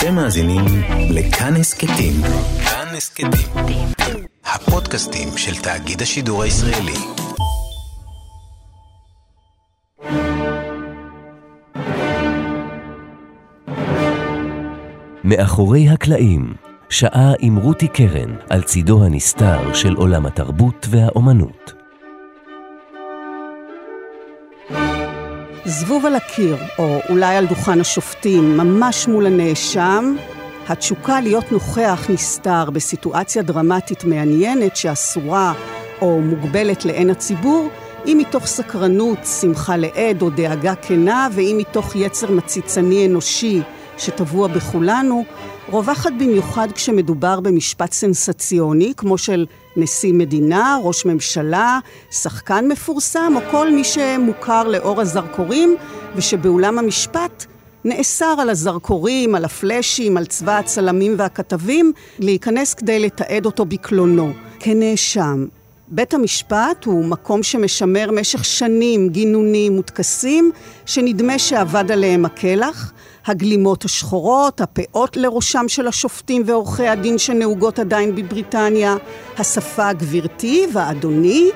אתם מאזינים לכאן הסכתים. כאן הסכתים. הפודקאסטים של תאגיד השידור הישראלי. מאחורי הקלעים, שעה עם רותי קרן על צידו הנסתר של עולם התרבות והאומנות. זבוב על הקיר, או אולי על דוכן השופטים, ממש מול הנאשם, התשוקה להיות נוכח נסתר בסיטואציה דרמטית מעניינת שאסורה או מוגבלת לעין הציבור, אם מתוך סקרנות, שמחה לעד או דאגה כנה, ואם מתוך יצר מציצני אנושי שטבוע בכולנו, רווחת במיוחד כשמדובר במשפט סנסציוני, כמו של נשיא מדינה, ראש ממשלה, שחקן מפורסם, או כל מי שמוכר לאור הזרקורים, ושבאולם המשפט נאסר על הזרקורים, על הפלאשים, על צבא הצלמים והכתבים, להיכנס כדי לתעד אותו בקלונו, כנאשם. בית המשפט הוא מקום שמשמר משך שנים גינונים וטקסים שנדמה שאבד עליהם הקלח, הגלימות השחורות, הפאות לראשם של השופטים ועורכי הדין שנהוגות עדיין בבריטניה, השפה הגבירתי והאדוני,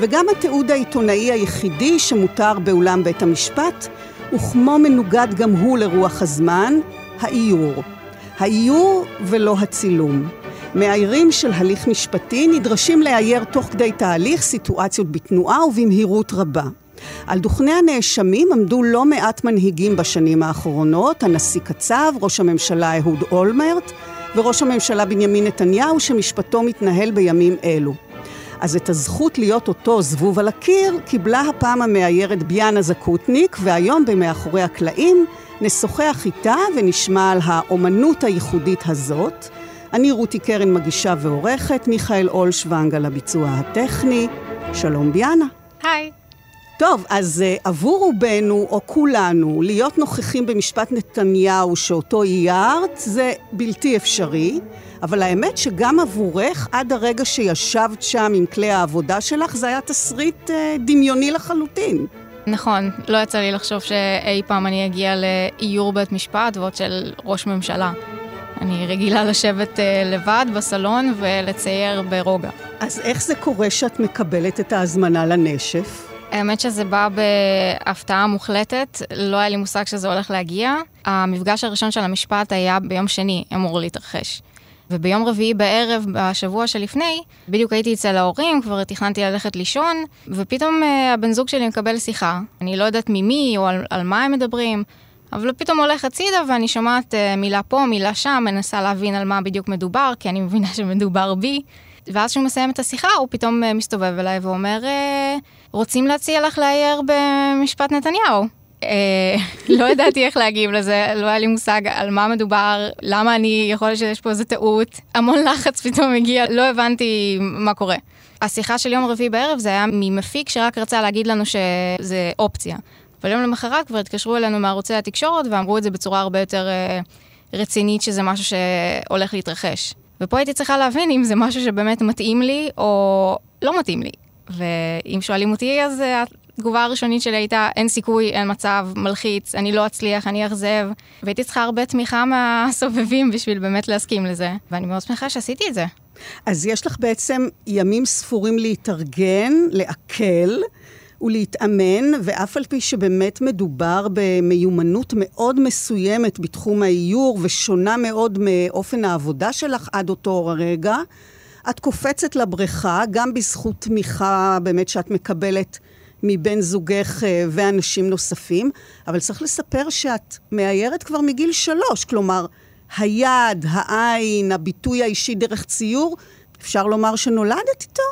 וגם התיעוד העיתונאי היחידי שמותר באולם בית המשפט, וכמו מנוגד גם הוא לרוח הזמן, האיור. האיור ולא הצילום. מאיירים של הליך משפטי נדרשים לאייר תוך כדי תהליך סיטואציות בתנועה ובמהירות רבה. על דוכני הנאשמים עמדו לא מעט מנהיגים בשנים האחרונות, הנשיא קצב, ראש הממשלה אהוד אולמרט וראש הממשלה בנימין נתניהו, שמשפטו מתנהל בימים אלו. אז את הזכות להיות אותו זבוב על הקיר קיבלה הפעם המאיירת ביאנה זקוטניק, והיום במאחורי הקלעים נשוחח איתה ונשמע על האומנות הייחודית הזאת. אני רותי קרן מגישה ועורכת, מיכאל אולשוונג על הביצוע הטכני. שלום ביאנה. היי. טוב, אז uh, עבור רובנו, או כולנו, להיות נוכחים במשפט נתניהו שאותו איירת, זה בלתי אפשרי. אבל האמת שגם עבורך, עד הרגע שישבת שם עם כלי העבודה שלך, זה היה תסריט uh, דמיוני לחלוטין. נכון, לא יצא לי לחשוב שאי פעם אני אגיע לאיור בית משפט ועוד של ראש ממשלה. אני רגילה לשבת uh, לבד בסלון ולצייר ברוגע. אז איך זה קורה שאת מקבלת את ההזמנה לנשף? האמת שזה בא בהפתעה מוחלטת, לא היה לי מושג שזה הולך להגיע. המפגש הראשון של המשפט היה ביום שני, אמור להתרחש. וביום רביעי בערב, בשבוע שלפני, בדיוק הייתי אצל ההורים, כבר תכננתי ללכת לישון, ופתאום uh, הבן זוג שלי מקבל שיחה. אני לא יודעת ממי או על, על מה הם מדברים, אבל פתאום הולך הצידה ואני שומעת uh, מילה פה, מילה שם, מנסה להבין על מה בדיוק מדובר, כי אני מבינה שמדובר בי. ואז כשהוא מסיים את השיחה, הוא פתאום uh, מסתובב אליי ואומר, uh, רוצים להציע לך לאייר במשפט נתניהו. אה, לא ידעתי איך להגיב לזה, לא היה לי מושג על מה מדובר, למה אני, יכול להיות שיש פה איזה טעות. המון לחץ פתאום הגיע, לא הבנתי מה קורה. השיחה של יום רביעי בערב זה היה ממפיק שרק רצה להגיד לנו שזה אופציה. אבל יום למחרת כבר התקשרו אלינו מערוצי התקשורת ואמרו את זה בצורה הרבה יותר אה, רצינית, שזה משהו שהולך להתרחש. ופה הייתי צריכה להבין אם זה משהו שבאמת מתאים לי או לא מתאים לי. ואם שואלים אותי, אז התגובה הראשונית שלי הייתה, אין סיכוי, אין מצב, מלחיץ, אני לא אצליח, אני אאכזב. והייתי צריכה הרבה תמיכה מהסובבים בשביל באמת להסכים לזה, ואני מאוד שמחה שעשיתי את זה. אז יש לך בעצם ימים ספורים להתארגן, לעכל. ולהתאמן, ואף על פי שבאמת מדובר במיומנות מאוד מסוימת בתחום האיור, ושונה מאוד מאופן העבודה שלך עד אותו רגע, את קופצת לבריכה, גם בזכות תמיכה באמת שאת מקבלת מבן זוגך אה, ואנשים נוספים, אבל צריך לספר שאת מאיירת כבר מגיל שלוש, כלומר, היד, העין, הביטוי האישי דרך ציור, אפשר לומר שנולדת איתו?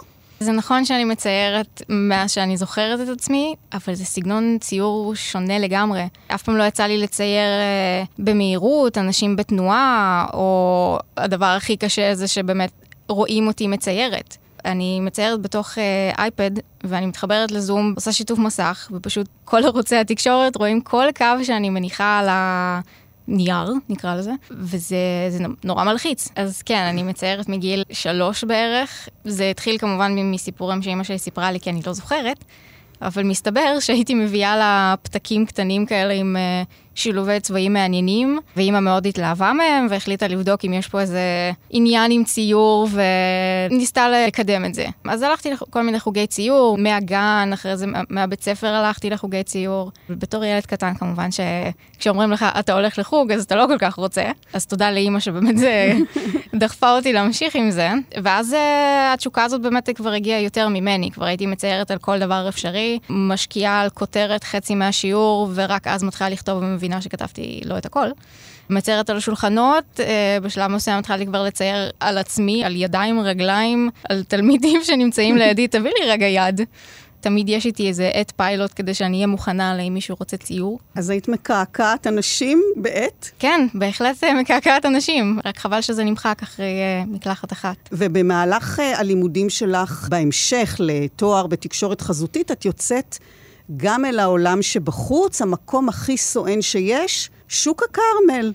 זה נכון שאני מציירת מאז שאני זוכרת את עצמי, אבל זה סגנון ציור שונה לגמרי. אף פעם לא יצא לי לצייר אה, במהירות, אנשים בתנועה, או הדבר הכי קשה זה שבאמת רואים אותי מציירת. אני מציירת בתוך אייפד, uh, ואני מתחברת לזום, עושה שיתוף מסך, ופשוט כל ערוצי התקשורת רואים כל קו שאני מניחה על הנייר, נקרא לזה, וזה נורא מלחיץ. אז כן, אני מציירת מגיל שלוש בערך. זה התחיל כמובן מסיפורים שאימא שלי סיפרה לי, כי אני לא זוכרת, אבל מסתבר שהייתי מביאה לה פתקים קטנים כאלה עם uh, שילובי צבעים מעניינים, ואימא מאוד התלהבה מהם, והחליטה לבדוק אם יש פה איזה עניין עם ציור, וניסתה לקדם את זה. אז הלכתי לכל מיני חוגי ציור, מהגן, אחרי זה מהבית ספר הלכתי לחוגי ציור. ובתור ילד קטן, כמובן שכשאומרים לך, אתה הולך לחוג, אז אתה לא כל כך רוצה. אז תודה לאימא שבאמת זה דחפה אותי להמשיך עם זה. ואז uh, התשוקה הזאת באמת כבר הגיעה יותר ממני, כבר הייתי מציירת על כל דבר אפשרי, משקיעה על כותרת חצי מהשיעור, ורק אז מתחילה לכתוב ומבינה שכתבתי לא את הכל. מציירת על השולחנות, אה, בשלב מסוים התחלתי כבר לצייר על עצמי, על ידיים, רגליים, על תלמידים שנמצאים לידי, תביא לי רגע יד. תמיד יש איתי איזה עט פיילוט כדי שאני אהיה מוכנה לאם מישהו רוצה ציור. אז היית מקעקעת אנשים בעט? כן, בהחלט אה, מקעקעת אנשים, רק חבל שזה נמחק אחרי uh, מקלחת אחת. ובמהלך uh, הלימודים שלך, בהמשך לתואר בתקשורת חזותית, את יוצאת גם אל העולם שבחוץ, המקום הכי סואן שיש, שוק הכרמל.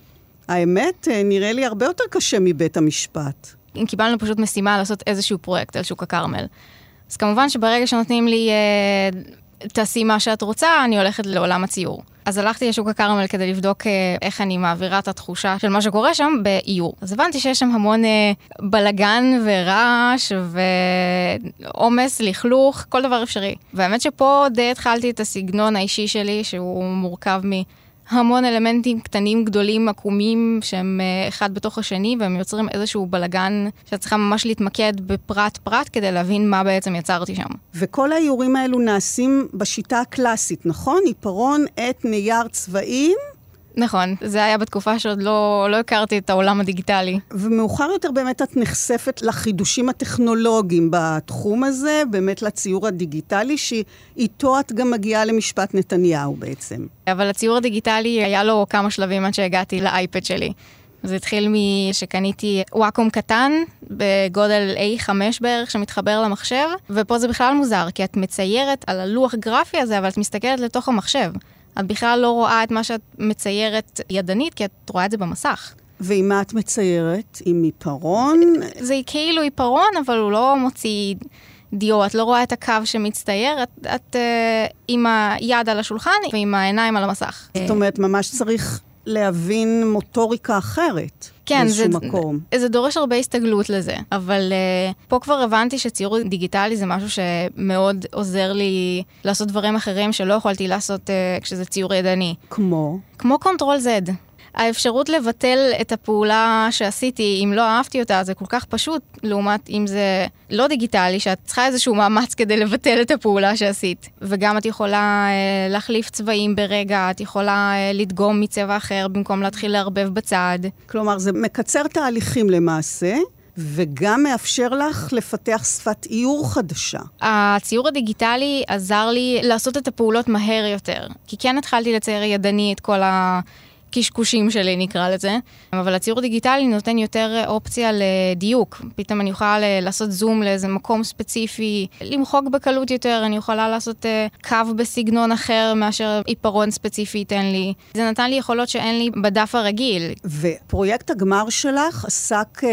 האמת, נראה לי הרבה יותר קשה מבית המשפט. קיבלנו פשוט משימה לעשות איזשהו פרויקט על שוק הכרמל. אז כמובן שברגע שנותנים לי, אה, תעשי מה שאת רוצה, אני הולכת לעולם הציור. אז הלכתי לשוק הכרמל כדי לבדוק אה, איך אני מעבירה את התחושה של מה שקורה שם באיור. אז הבנתי שיש שם המון אה, בלגן ורעש ועומס, לכלוך, כל דבר אפשרי. והאמת שפה די התחלתי את הסגנון האישי שלי, שהוא מורכב מ... המון אלמנטים קטנים, גדולים, עקומים, שהם אה, אחד בתוך השני, והם יוצרים איזשהו בלגן שאת צריכה ממש להתמקד בפרט-פרט כדי להבין מה בעצם יצרתי שם. וכל האיורים האלו נעשים בשיטה הקלאסית, נכון? עיפרון, עט, נייר, צבעים? נכון, זה היה בתקופה שעוד לא, לא הכרתי את העולם הדיגיטלי. ומאוחר יותר באמת את נחשפת לחידושים הטכנולוגיים בתחום הזה, באמת לציור הדיגיטלי, שאיתו את גם מגיעה למשפט נתניהו בעצם. אבל הציור הדיגיטלי היה לו כמה שלבים עד שהגעתי לאייפד שלי. זה התחיל משקניתי וואקום קטן, בגודל A5 בערך, שמתחבר למחשב, ופה זה בכלל מוזר, כי את מציירת על הלוח גרפי הזה, אבל את מסתכלת לתוך המחשב. את בכלל לא רואה את מה שאת מציירת ידנית, כי את רואה את זה במסך. ועם מה את מציירת? עם עיפרון? זה כאילו עיפרון, אבל הוא לא מוציא דיו, את לא רואה את הקו שמצטייר, את, את uh, עם היד על השולחן ועם העיניים על המסך. זאת אומרת, ממש צריך להבין מוטוריקה אחרת. כן, זה, מקום. זה דורש הרבה הסתגלות לזה, אבל uh, פה כבר הבנתי שציור דיגיטלי זה משהו שמאוד עוזר לי לעשות דברים אחרים שלא יכולתי לעשות uh, כשזה ציור ידני. כמו? כמו Control Z. האפשרות לבטל את הפעולה שעשיתי, אם לא אהבתי אותה, זה כל כך פשוט, לעומת אם זה לא דיגיטלי, שאת צריכה איזשהו מאמץ כדי לבטל את הפעולה שעשית. וגם את יכולה אה, להחליף צבעים ברגע, את יכולה אה, לדגום מצבע אחר במקום להתחיל לערבב בצד. כלומר, זה מקצר תהליכים למעשה. וגם מאפשר לך לפתח שפת איור חדשה. הציור הדיגיטלי עזר לי לעשות את הפעולות מהר יותר. כי כן התחלתי לצייר ידני את כל. הקשקושים שלי, נקרא לזה. אבל הציור דיגיטלי נותן יותר אופציה לדיוק. פתאום אני יכולה לעשות זום לאיזה מקום ספציפי, למחוק בקלות יותר, אני יכולה לעשות uh, קו בסגנון אחר מאשר עיפרון ספציפי ייתן לי. זה נתן לי יכולות שאין לי בדף הרגיל. ופרויקט הגמר שלך עסק uh,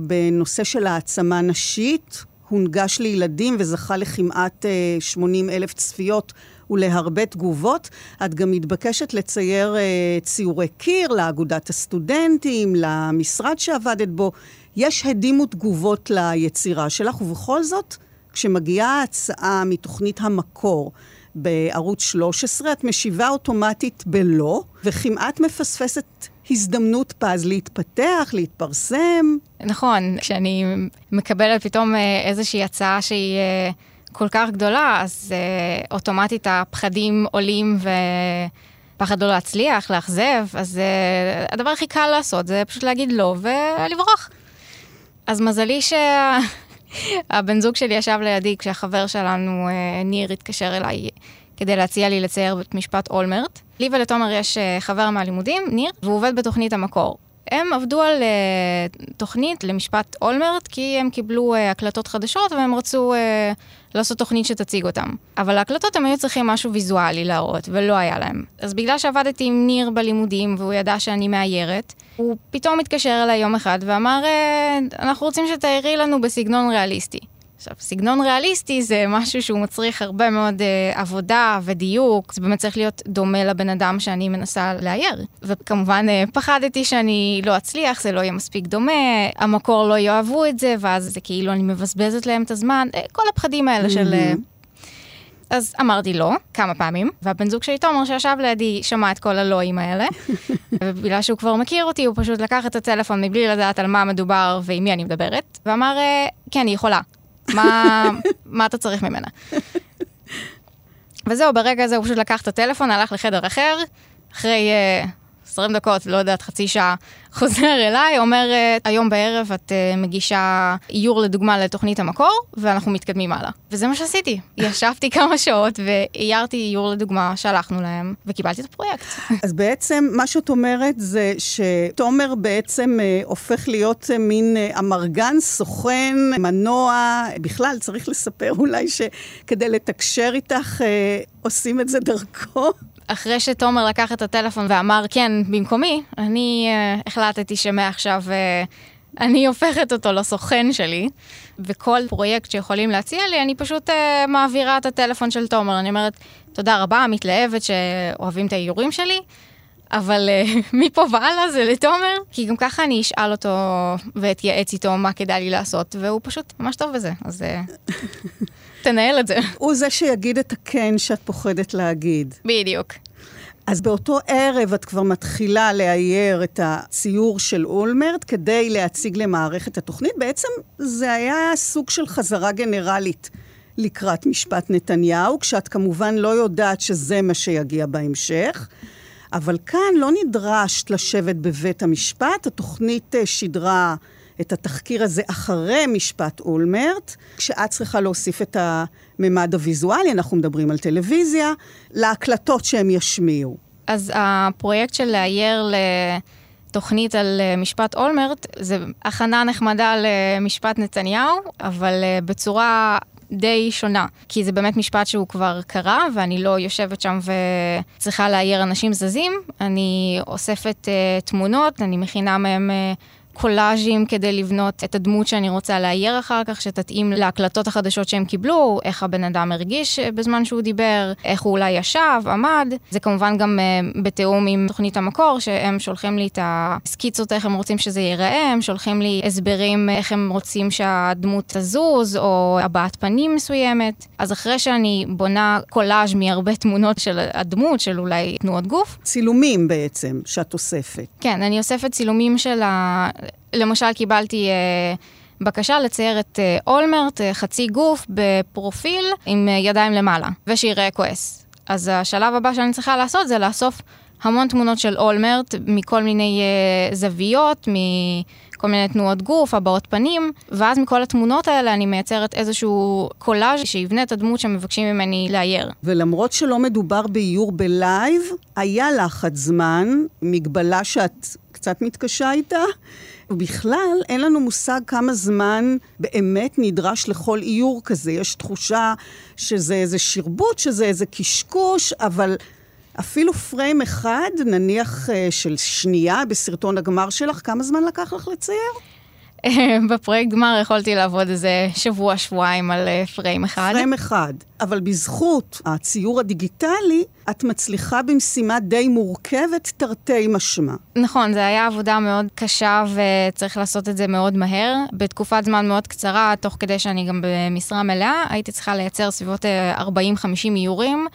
בנושא של העצמה נשית. הונגש לילדים וזכה לכמעט 80 אלף צפיות ולהרבה תגובות. את גם מתבקשת לצייר uh, ציורי קיר לאגודת הסטודנטים, למשרד שעבדת בו. יש הדים ותגובות ליצירה שלך, ובכל זאת, כשמגיעה ההצעה מתוכנית המקור בערוץ 13, את משיבה אוטומטית בלא, וכמעט מפספסת הזדמנות פז להתפתח, להתפרסם. נכון, כשאני מקבלת פתאום אה, איזושהי הצעה שהיא... כל כך גדולה, אז uh, אוטומטית הפחדים עולים ופחד לא להצליח, לאכזב, אז uh, הדבר הכי קל לעשות זה פשוט להגיד לא ולברוח. אז מזלי שהבן זוג שלי ישב לידי כשהחבר שלנו, uh, ניר, התקשר אליי כדי להציע לי לצייר את משפט אולמרט. לי ולתומר יש חבר מהלימודים, ניר, והוא עובד בתוכנית המקור. הם עבדו על uh, תוכנית למשפט אולמרט, כי הם קיבלו uh, הקלטות חדשות והם רצו uh, לעשות תוכנית שתציג אותם. אבל ההקלטות הם היו צריכים משהו ויזואלי להראות, ולא היה להם. אז בגלל שעבדתי עם ניר בלימודים, והוא ידע שאני מאיירת, הוא פתאום התקשר אליי יום אחד ואמר, אנחנו רוצים שתארי לנו בסגנון ריאליסטי. עכשיו, סגנון ריאליסטי זה משהו שהוא מצריך הרבה מאוד uh, עבודה ודיוק, זה באמת צריך להיות דומה לבן אדם שאני מנסה לאייר. וכמובן, uh, פחדתי שאני לא אצליח, זה לא יהיה מספיק דומה, המקור לא יאהבו את זה, ואז זה כאילו אני מבזבזת להם את הזמן, uh, כל הפחדים האלה. של... Uh, אז אמרתי לא, כמה פעמים, והבן זוג שלי, תומר, שישב לידי, שמע את כל הלואים האלה, ובגלל שהוא כבר מכיר אותי, הוא פשוט לקח את הטלפון מבלי לדעת על מה מדובר ועם מי אני מדברת, ואמר, כן, היא יכולה. מה, מה אתה צריך ממנה? וזהו, ברגע הזה הוא פשוט לקח את הטלפון, הלך לחדר אחר, אחרי uh, 20 דקות, לא יודעת, חצי שעה, חוזר אליי, אומר, היום בערב את uh, מגישה איור לדוגמה לתוכנית המקור, ואנחנו מתקדמים הלאה. וזה מה שעשיתי. ישבתי כמה שעות ואיירתי איור לדוגמה, שלחנו להם, וקיבלתי את הפרויקט. אז בעצם, מה שאת אומרת זה שתומר בעצם uh, הופך להיות מין אמרגן, סוכן, מנוע, בכלל, צריך לספר אולי שכדי לתקשר איתך, עושים את זה דרכו. אחרי שתומר לקח את הטלפון ואמר כן במקומי, אני uh, החלטתי שמעכשיו uh, אני הופכת אותו לסוכן שלי, וכל פרויקט שיכולים להציע לי, אני פשוט uh, מעבירה את הטלפון של תומר. אני אומרת, תודה רבה, מתלהבת שאוהבים את האיורים שלי. אבל uh, מפה והלאה זה לתומר, כי גם ככה אני אשאל אותו ואתייעץ איתו מה כדאי לי לעשות, והוא פשוט ממש טוב בזה, אז uh, תנהל את זה. הוא זה שיגיד את הכן שאת פוחדת להגיד. בדיוק. אז באותו ערב את כבר מתחילה לאייר את הציור של אולמרט כדי להציג למערכת התוכנית. בעצם זה היה סוג של חזרה גנרלית לקראת משפט נתניהו, כשאת כמובן לא יודעת שזה מה שיגיע בהמשך. אבל כאן לא נדרשת לשבת בבית המשפט, התוכנית אה, שידרה את התחקיר הזה אחרי משפט אולמרט, כשאת צריכה להוסיף את הממד הוויזואלי, אנחנו מדברים על טלוויזיה, להקלטות שהם ישמיעו. אז הפרויקט של לאייר לתוכנית על אה, משפט אולמרט, זה הכנה נחמדה למשפט נתניהו, אבל אה, בצורה די שונה, כי זה באמת משפט שהוא כבר קרה, ואני לא יושבת שם וצריכה לאייר אנשים זזים. אני אוספת uh, תמונות, אני מכינה מהם uh, קולאז'ים כדי לבנות את הדמות שאני רוצה לאייר אחר כך, שתתאים להקלטות החדשות שהם קיבלו, איך הבן אדם הרגיש בזמן שהוא דיבר, איך הוא אולי ישב, עמד. זה כמובן גם uh, בתיאום עם תוכנית המקור, שהם שולחים לי את הסקיצות, איך הם רוצים שזה ייראה, הם שולחים לי הסברים איך הם רוצים שהדמות תזוז, או הבעת פנים מסוימת. אז אחרי שאני בונה קולאז' מהרבה תמונות של הדמות, של אולי תנועות גוף. צילומים בעצם, שאת אוספת. כן, אני אוספת צילומים של ה... למשל, קיבלתי אה, בקשה לצייר את אה, אולמרט, אה, חצי גוף, בפרופיל עם אה, ידיים למעלה, ושיראה כועס. אז השלב הבא שאני צריכה לעשות זה לאסוף המון תמונות של אולמרט מכל מיני אה, זוויות, מכל מיני תנועות גוף, הבעות פנים, ואז מכל התמונות האלה אני מייצרת איזשהו קולאז' שיבנה את הדמות שמבקשים ממני לאייר. ולמרות שלא מדובר באיור בלייב, היה לחץ זמן, מגבלה שאת קצת מתקשה איתה. ובכלל, אין לנו מושג כמה זמן באמת נדרש לכל איור כזה. יש תחושה שזה איזה שרבוט, שזה איזה קשקוש, אבל אפילו פריים אחד, נניח אה, של שנייה בסרטון הגמר שלך, כמה זמן לקח לך לצייר? בפרויקט גמר יכולתי לעבוד איזה שבוע, שבועיים על אה, פריים אחד. פריים אחד. אבל בזכות הציור הדיגיטלי, את מצליחה במשימה די מורכבת, תרתי משמע. נכון, זו הייתה עבודה מאוד קשה וצריך לעשות את זה מאוד מהר. בתקופת זמן מאוד קצרה, תוך כדי שאני גם במשרה מלאה, הייתי צריכה לייצר סביבות 40-50 אה, איורים.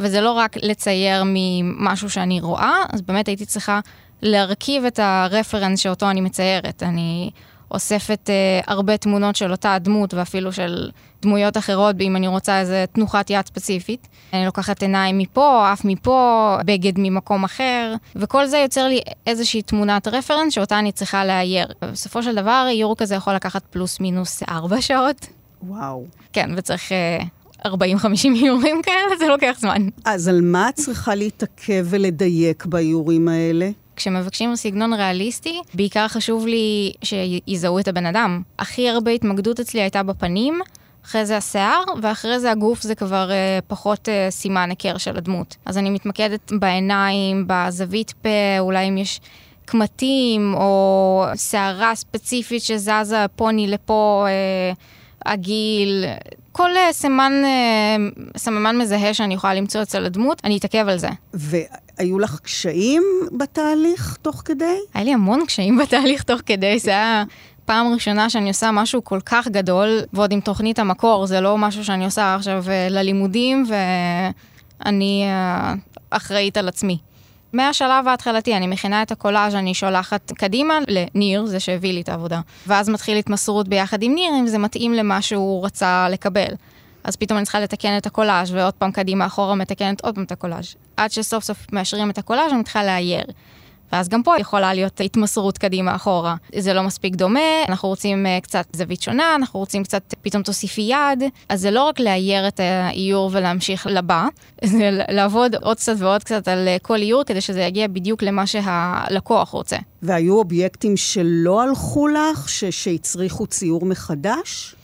וזה לא רק לצייר ממשהו שאני רואה, אז באמת הייתי צריכה להרכיב את הרפרנס שאותו אני מציירת. אני אוספת uh, הרבה תמונות של אותה הדמות ואפילו של דמויות אחרות, אם אני רוצה איזה תנוחת יד ספציפית. אני לוקחת עיניים מפה, אף מפה, בגד ממקום אחר, וכל זה יוצר לי איזושהי תמונת רפרנס שאותה אני צריכה לאייר. בסופו של דבר, איור כזה יכול לקחת פלוס מינוס ארבע שעות. וואו. כן, וצריך... Uh, 40-50 איורים כאלה, זה לוקח זמן. אז על מה את צריכה להתעכב ולדייק באיורים האלה? כשמבקשים סגנון ריאליסטי, בעיקר חשוב לי שיזהו את הבן אדם. הכי הרבה התמקדות אצלי הייתה בפנים, אחרי זה השיער, ואחרי זה הגוף זה כבר uh, פחות uh, סימן היכר של הדמות. אז אני מתמקדת בעיניים, בזווית פה, אולי אם יש קמטים, או שערה ספציפית שזזה פוני לפה. Uh, הגיל, כל אה, סמן, אה, סממן מזהה שאני יכולה למצוא אצל הדמות, אני אתעכב על זה. והיו לך קשיים בתהליך תוך כדי? היה לי המון קשיים בתהליך תוך כדי, זה היה פעם ראשונה שאני עושה משהו כל כך גדול, ועוד עם תוכנית המקור, זה לא משהו שאני עושה עכשיו אה, ללימודים, ואני אחראית על עצמי. מהשלב ההתחלתי, אני מכינה את הקולאז', אני שולחת קדימה לניר, זה שהביא לי את העבודה. ואז מתחיל התמסרות ביחד עם ניר, אם זה מתאים למה שהוא רצה לקבל. אז פתאום אני צריכה לתקן את הקולאז' ועוד פעם קדימה אחורה מתקנת עוד פעם את הקולאז'. עד שסוף סוף מאשרים את הקולאז' אני מתחילה לאייר. ואז גם פה יכולה להיות התמסרות קדימה אחורה. זה לא מספיק דומה, אנחנו רוצים uh, קצת זווית שונה, אנחנו רוצים קצת, פתאום תוסיפי יד. אז זה לא רק לאייר את האיור ולהמשיך לבא, זה לעבוד עוד קצת ועוד קצת על uh, כל איור כדי שזה יגיע בדיוק למה שהלקוח רוצה. והיו אובייקטים שלא הלכו לך, ש- שהצריכו ציור מחדש?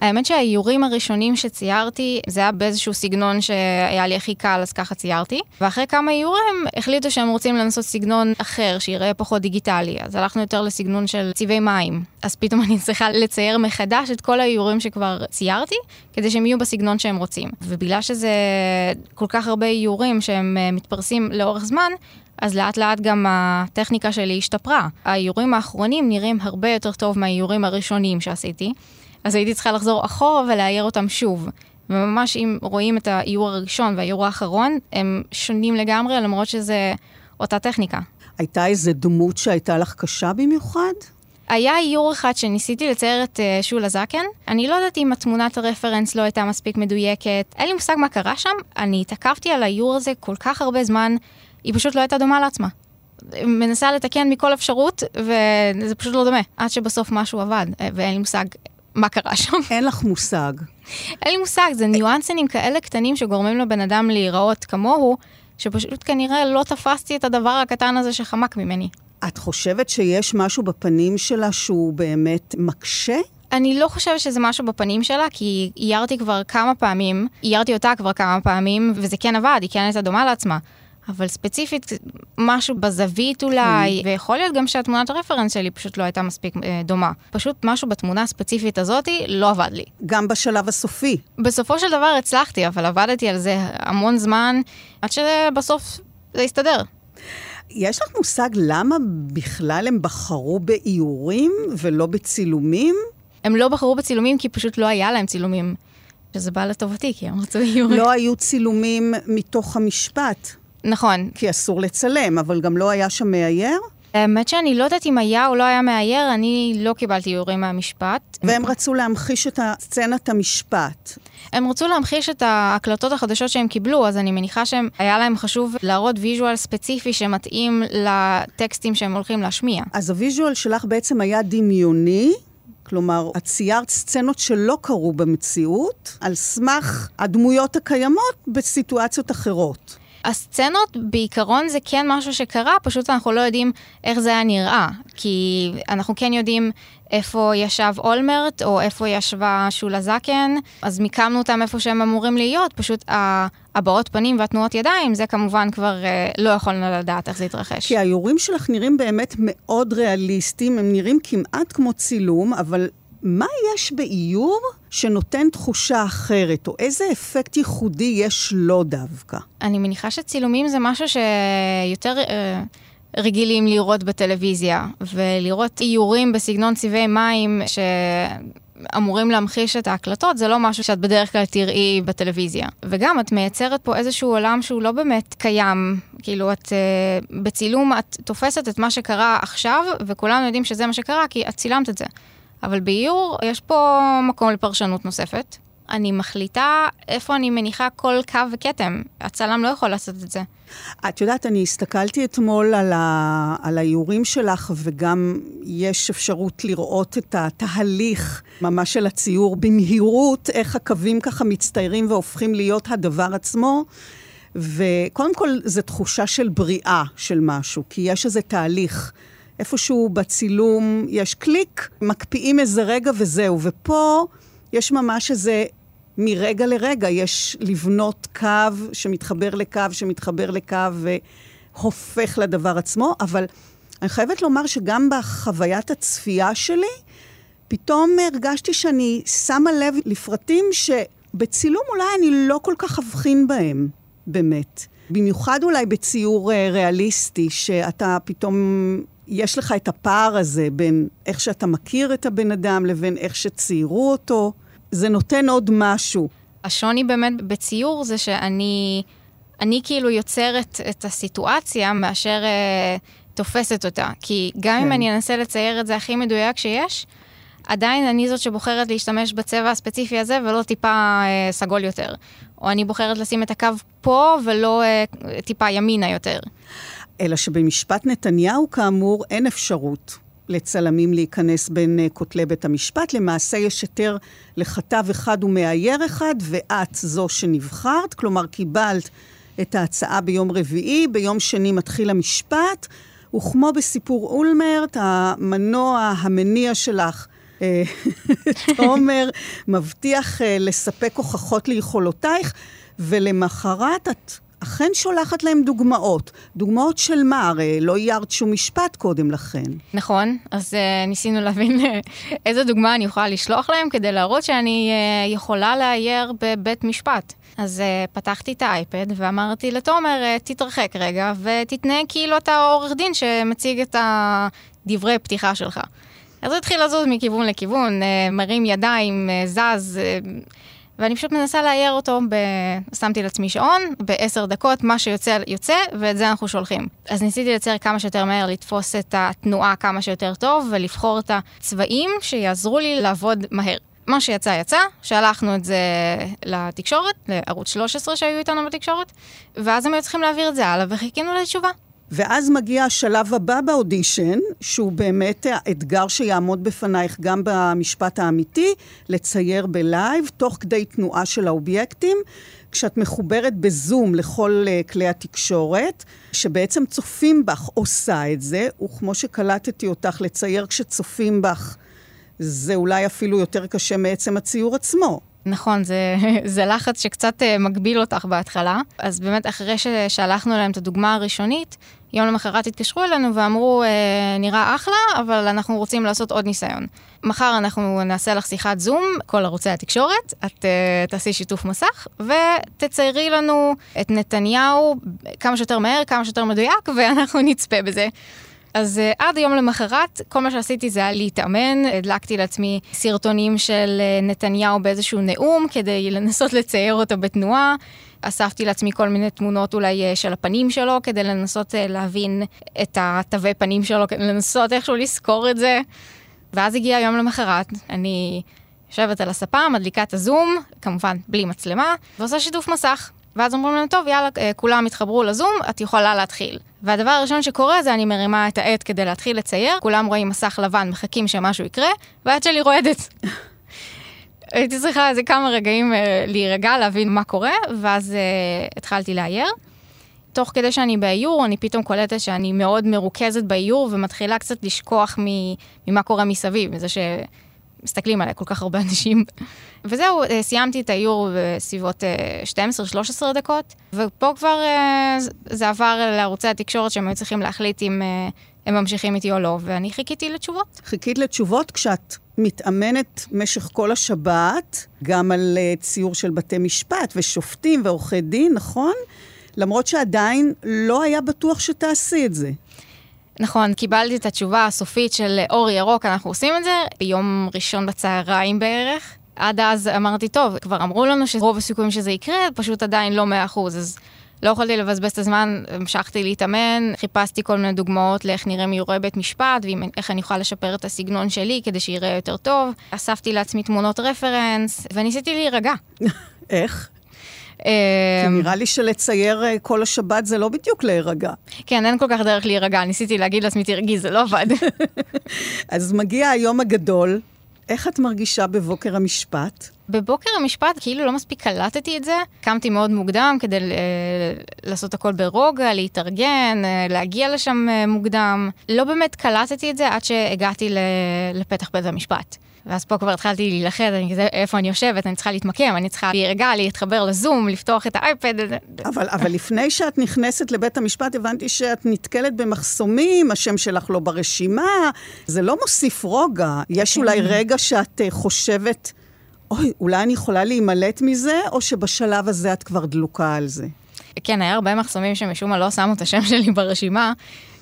האמת שהאיורים הראשונים שציירתי, זה היה באיזשהו סגנון שהיה לי הכי קל, אז ככה ציירתי. ואחרי כמה איורים החליטו שהם רוצים לנסות סגנון אחר, שיראה פחות דיגיטלי. אז הלכנו יותר לסגנון של צבעי מים. אז פתאום אני צריכה לצייר מחדש את כל האיורים שכבר ציירתי, כדי שהם יהיו בסגנון שהם רוצים. ובגלל שזה כל כך הרבה איורים שהם אה, מתפרסים לאורך זמן, אז לאט לאט גם הטכניקה שלי השתפרה. האיורים האחרונים נראים הרבה יותר טוב מהאיורים הראשונים שעשיתי. אז הייתי צריכה לחזור אחורה ולאייר אותם שוב. וממש אם רואים את האיור הראשון והאיור האחרון, הם שונים לגמרי, למרות שזה אותה טכניקה. הייתה איזה דמות שהייתה לך קשה במיוחד? היה איור אחד שניסיתי לצייר את uh, שולה זקן. אני לא יודעת אם התמונת הרפרנס לא הייתה מספיק מדויקת. אין לי מושג מה קרה שם. אני התעכבתי על האיור הזה כל כך הרבה זמן, היא פשוט לא הייתה דומה לעצמה. מנסה לתקן מכל אפשרות, וזה פשוט לא דומה. עד שבסוף משהו עבד, אה, ואין לי מושג מה קרה שם. אין לך מושג. אין לי מושג, זה ניואנסים כאלה קטנים שגורמים לבן אדם להיראות כמוהו, שפשוט כנראה לא תפסתי את הדבר הקטן הזה שחמק ממני. את חושבת שיש משהו בפנים שלה שהוא באמת מקשה? אני לא חושבת שזה משהו בפנים שלה, כי איירתי כבר כמה פעמים, איירתי אותה כבר כמה פעמים, וזה כן עבד, היא כן הייתה דומה לעצמה. אבל ספציפית, משהו בזווית אולי, כן. ויכול להיות גם שהתמונת הרפרנס שלי פשוט לא הייתה מספיק אה, דומה. פשוט משהו בתמונה הספציפית הזאתי לא עבד לי. גם בשלב הסופי. בסופו של דבר הצלחתי, אבל עבדתי על זה המון זמן, עד שבסוף זה הסתדר. יש לך מושג למה בכלל הם בחרו באיורים ולא בצילומים? הם לא בחרו בצילומים כי פשוט לא היה להם צילומים. שזה בא לטובתי, כי הם רצו איורים. לא היו צילומים מתוך המשפט. נכון. כי אסור לצלם, אבל גם לא היה שם מאייר? האמת שאני לא יודעת אם היה או לא היה מאייר, אני לא קיבלתי איורים מהמשפט. והם רצו להמחיש את סצנת המשפט. הם רצו להמחיש את ההקלטות החדשות שהם קיבלו, אז אני מניחה שהיה להם חשוב להראות visual ספציפי שמתאים לטקסטים שהם הולכים להשמיע. אז ה visual שלך בעצם היה דמיוני, כלומר, את ציירת סצנות שלא קרו במציאות, על סמך הדמויות הקיימות בסיטואציות אחרות. הסצנות בעיקרון זה כן משהו שקרה, פשוט אנחנו לא יודעים איך זה היה נראה. כי אנחנו כן יודעים איפה ישב אולמרט, או איפה ישבה שולה זקן, אז מיקמנו אותם איפה שהם אמורים להיות, פשוט הבעות פנים והתנועות ידיים, זה כמובן כבר אה, לא יכולנו לדעת איך זה יתרחש. כי האיורים שלך נראים באמת מאוד ריאליסטיים, הם נראים כמעט כמו צילום, אבל מה יש באיור שנותן תחושה אחרת, או איזה אפקט ייחודי יש לו דווקא? אני מניחה שצילומים זה משהו שיותר... אה, רגילים לראות בטלוויזיה, ולראות איורים בסגנון צבעי מים שאמורים להמחיש את ההקלטות, זה לא משהו שאת בדרך כלל תראי בטלוויזיה. וגם, את מייצרת פה איזשהו עולם שהוא לא באמת קיים. כאילו, את uh, בצילום, את תופסת את מה שקרה עכשיו, וכולנו יודעים שזה מה שקרה, כי את צילמת את זה. אבל באיור יש פה מקום לפרשנות נוספת. אני מחליטה איפה אני מניחה כל קו וכתם. הצלם לא יכול לעשות את זה. את יודעת, אני הסתכלתי אתמול על, ה... על האיורים שלך, וגם יש אפשרות לראות את התהליך ממש של הציור במהירות, איך הקווים ככה מצטיירים והופכים להיות הדבר עצמו. וקודם כל, זו תחושה של בריאה של משהו, כי יש איזה תהליך. איפשהו בצילום יש קליק, מקפיאים איזה רגע וזהו. ופה יש ממש איזה, מרגע לרגע, יש לבנות קו שמתחבר לקו, שמתחבר לקו והופך לדבר עצמו, אבל אני חייבת לומר שגם בחוויית הצפייה שלי, פתאום הרגשתי שאני שמה לב לפרטים שבצילום אולי אני לא כל כך אבחין בהם, באמת. במיוחד אולי בציור אה, ריאליסטי, שאתה פתאום, יש לך את הפער הזה בין איך שאתה מכיר את הבן אדם לבין איך שציירו אותו. זה נותן עוד משהו. השוני באמת בציור זה שאני אני כאילו יוצרת את הסיטואציה מאשר אה, תופסת אותה. כי גם כן. אם אני אנסה לצייר את זה הכי מדויק שיש, עדיין אני זאת שבוחרת להשתמש בצבע הספציפי הזה ולא טיפה אה, סגול יותר. או אני בוחרת לשים את הקו פה ולא אה, טיפה ימינה יותר. אלא שבמשפט נתניהו, כאמור, אין אפשרות לצלמים להיכנס בין uh, כותלי בית המשפט. למעשה יש היתר לכתב אחד ומאייר אחד, ואת זו שנבחרת. כלומר, קיבלת את ההצעה ביום רביעי, ביום שני מתחיל המשפט, וכמו בסיפור אולמרט, המנוע המניע שלך אה, תומר מבטיח אה, לספק הוכחות ליכולותייך, ולמחרת את אכן שולחת להם דוגמאות. דוגמאות של מה? הרי לא איירת שום משפט קודם לכן. נכון, אז uh, ניסינו להבין איזה דוגמה אני יכולה לשלוח להם כדי להראות שאני uh, יכולה לאייר בבית משפט. אז uh, פתחתי את האייפד ואמרתי לתומר, תתרחק רגע ותתנהג כאילו אתה עורך דין שמציג את הדברי פתיחה שלך. אז הוא התחיל לזוז מכיוון לכיוון, uh, מרים ידיים, uh, זז, uh, ואני פשוט מנסה לאייר אותו, ב... שמתי לעצמי שעון, בעשר דקות, מה שיוצא, יוצא, ואת זה אנחנו שולחים. אז ניסיתי לצייר כמה שיותר מהר, לתפוס את התנועה כמה שיותר טוב, ולבחור את הצבעים שיעזרו לי לעבוד מהר. מה שיצא יצא, שלחנו את זה לתקשורת, לערוץ 13 שהיו איתנו בתקשורת, ואז הם היו צריכים להעביר את זה הלאה, וחיכינו לתשובה. ואז מגיע השלב הבא באודישן, שהוא באמת האתגר שיעמוד בפנייך גם במשפט האמיתי, לצייר בלייב, תוך כדי תנועה של האובייקטים, כשאת מחוברת בזום לכל uh, כלי התקשורת, שבעצם צופים בך עושה את זה, וכמו שקלטתי אותך, לצייר כשצופים בך זה אולי אפילו יותר קשה מעצם הציור עצמו. נכון, זה, זה לחץ שקצת uh, מגביל אותך בהתחלה. אז באמת, אחרי ששלחנו להם את הדוגמה הראשונית, יום למחרת התקשרו אלינו ואמרו, uh, נראה אחלה, אבל אנחנו רוצים לעשות עוד ניסיון. מחר אנחנו נעשה לך שיחת זום, כל ערוצי התקשורת, את uh, תעשי שיתוף מסך, ותציירי לנו את נתניהו כמה שיותר מהר, כמה שיותר מדויק, ואנחנו נצפה בזה. אז uh, עד היום למחרת, כל מה שעשיתי זה היה להתאמן, הדלקתי לעצמי סרטונים של uh, נתניהו באיזשהו נאום, כדי לנסות לצייר אותו בתנועה. אספתי לעצמי כל מיני תמונות אולי uh, של הפנים שלו, כדי לנסות uh, להבין את התווי פנים שלו, כדי לנסות איכשהו לזכור את זה. ואז הגיע היום למחרת, אני יושבת על הספה, מדליקה את הזום, כמובן בלי מצלמה, ועושה שיתוף מסך. ואז אומרים לנו, טוב, יאללה, כולם התחברו לזום, את יכולה להתחיל. והדבר הראשון שקורה זה אני מרימה את העט כדי להתחיל לצייר, כולם רואים מסך לבן, מחכים שמשהו יקרה, והעט שלי רועדת. הייתי צריכה איזה כמה רגעים uh, להירגע, להבין מה קורה, ואז uh, התחלתי לאייר. תוך כדי שאני באיור, אני פתאום קולטת שאני מאוד מרוכזת באיור ומתחילה קצת לשכוח ממה קורה מסביב, מזה ש... מסתכלים עליי כל כך הרבה אנשים. וזהו, אה, סיימתי את האיור בסביבות 12-13 אה, דקות, ופה כבר אה, זה עבר לערוצי התקשורת שהם היו צריכים להחליט אם הם ממשיכים איתי או לא, ואני חיכיתי לתשובות. חיכית לתשובות כשאת מתאמנת משך כל השבת, גם על ציור של בתי משפט ושופטים ועורכי דין, נכון? למרות שעדיין לא היה בטוח שתעשי את זה. נכון, קיבלתי את התשובה הסופית של אור ירוק, אנחנו עושים את זה ביום ראשון בצהריים בערך. עד אז אמרתי, טוב, כבר אמרו לנו שרוב הסיכויים שזה יקרה, פשוט עדיין לא מאה אחוז, אז לא יכולתי לבזבז את הזמן, המשכתי להתאמן, חיפשתי כל מיני דוגמאות לאיך נראה מיורי בית משפט, ואיך אני יכולה לשפר את הסגנון שלי כדי שיראה יותר טוב. אספתי לעצמי תמונות רפרנס, וניסיתי להירגע. איך? אמ, נראה לי שלצייר אה, כל השבת זה לא בדיוק להירגע. כן, אין כל כך דרך להירגע. ניסיתי להגיד לעצמי, תרגי, זה לא עבד. אז מגיע היום הגדול, איך את מרגישה בבוקר המשפט? בבוקר המשפט כאילו לא מספיק קלטתי את זה. קמתי מאוד מוקדם כדי אה, לעשות הכל ברוגע, להתארגן, אה, להגיע לשם אה, מוקדם. לא באמת קלטתי את זה עד שהגעתי לפתח בית המשפט. ואז פה כבר התחלתי להילחד, אני כזה, איפה אני יושבת, אני צריכה להתמקם, אני צריכה להירגע, להתחבר לזום, לפתוח את האייפד. אבל, אבל לפני שאת נכנסת לבית המשפט, הבנתי שאת נתקלת במחסומים, השם שלך לא ברשימה, זה לא מוסיף רוגע. יש כן. אולי רגע שאת אה, חושבת, אוי, אולי אני יכולה להימלט מזה, או שבשלב הזה את כבר דלוקה על זה? כן, היה הרבה מחסומים שמשום מה לא שמו את השם שלי ברשימה,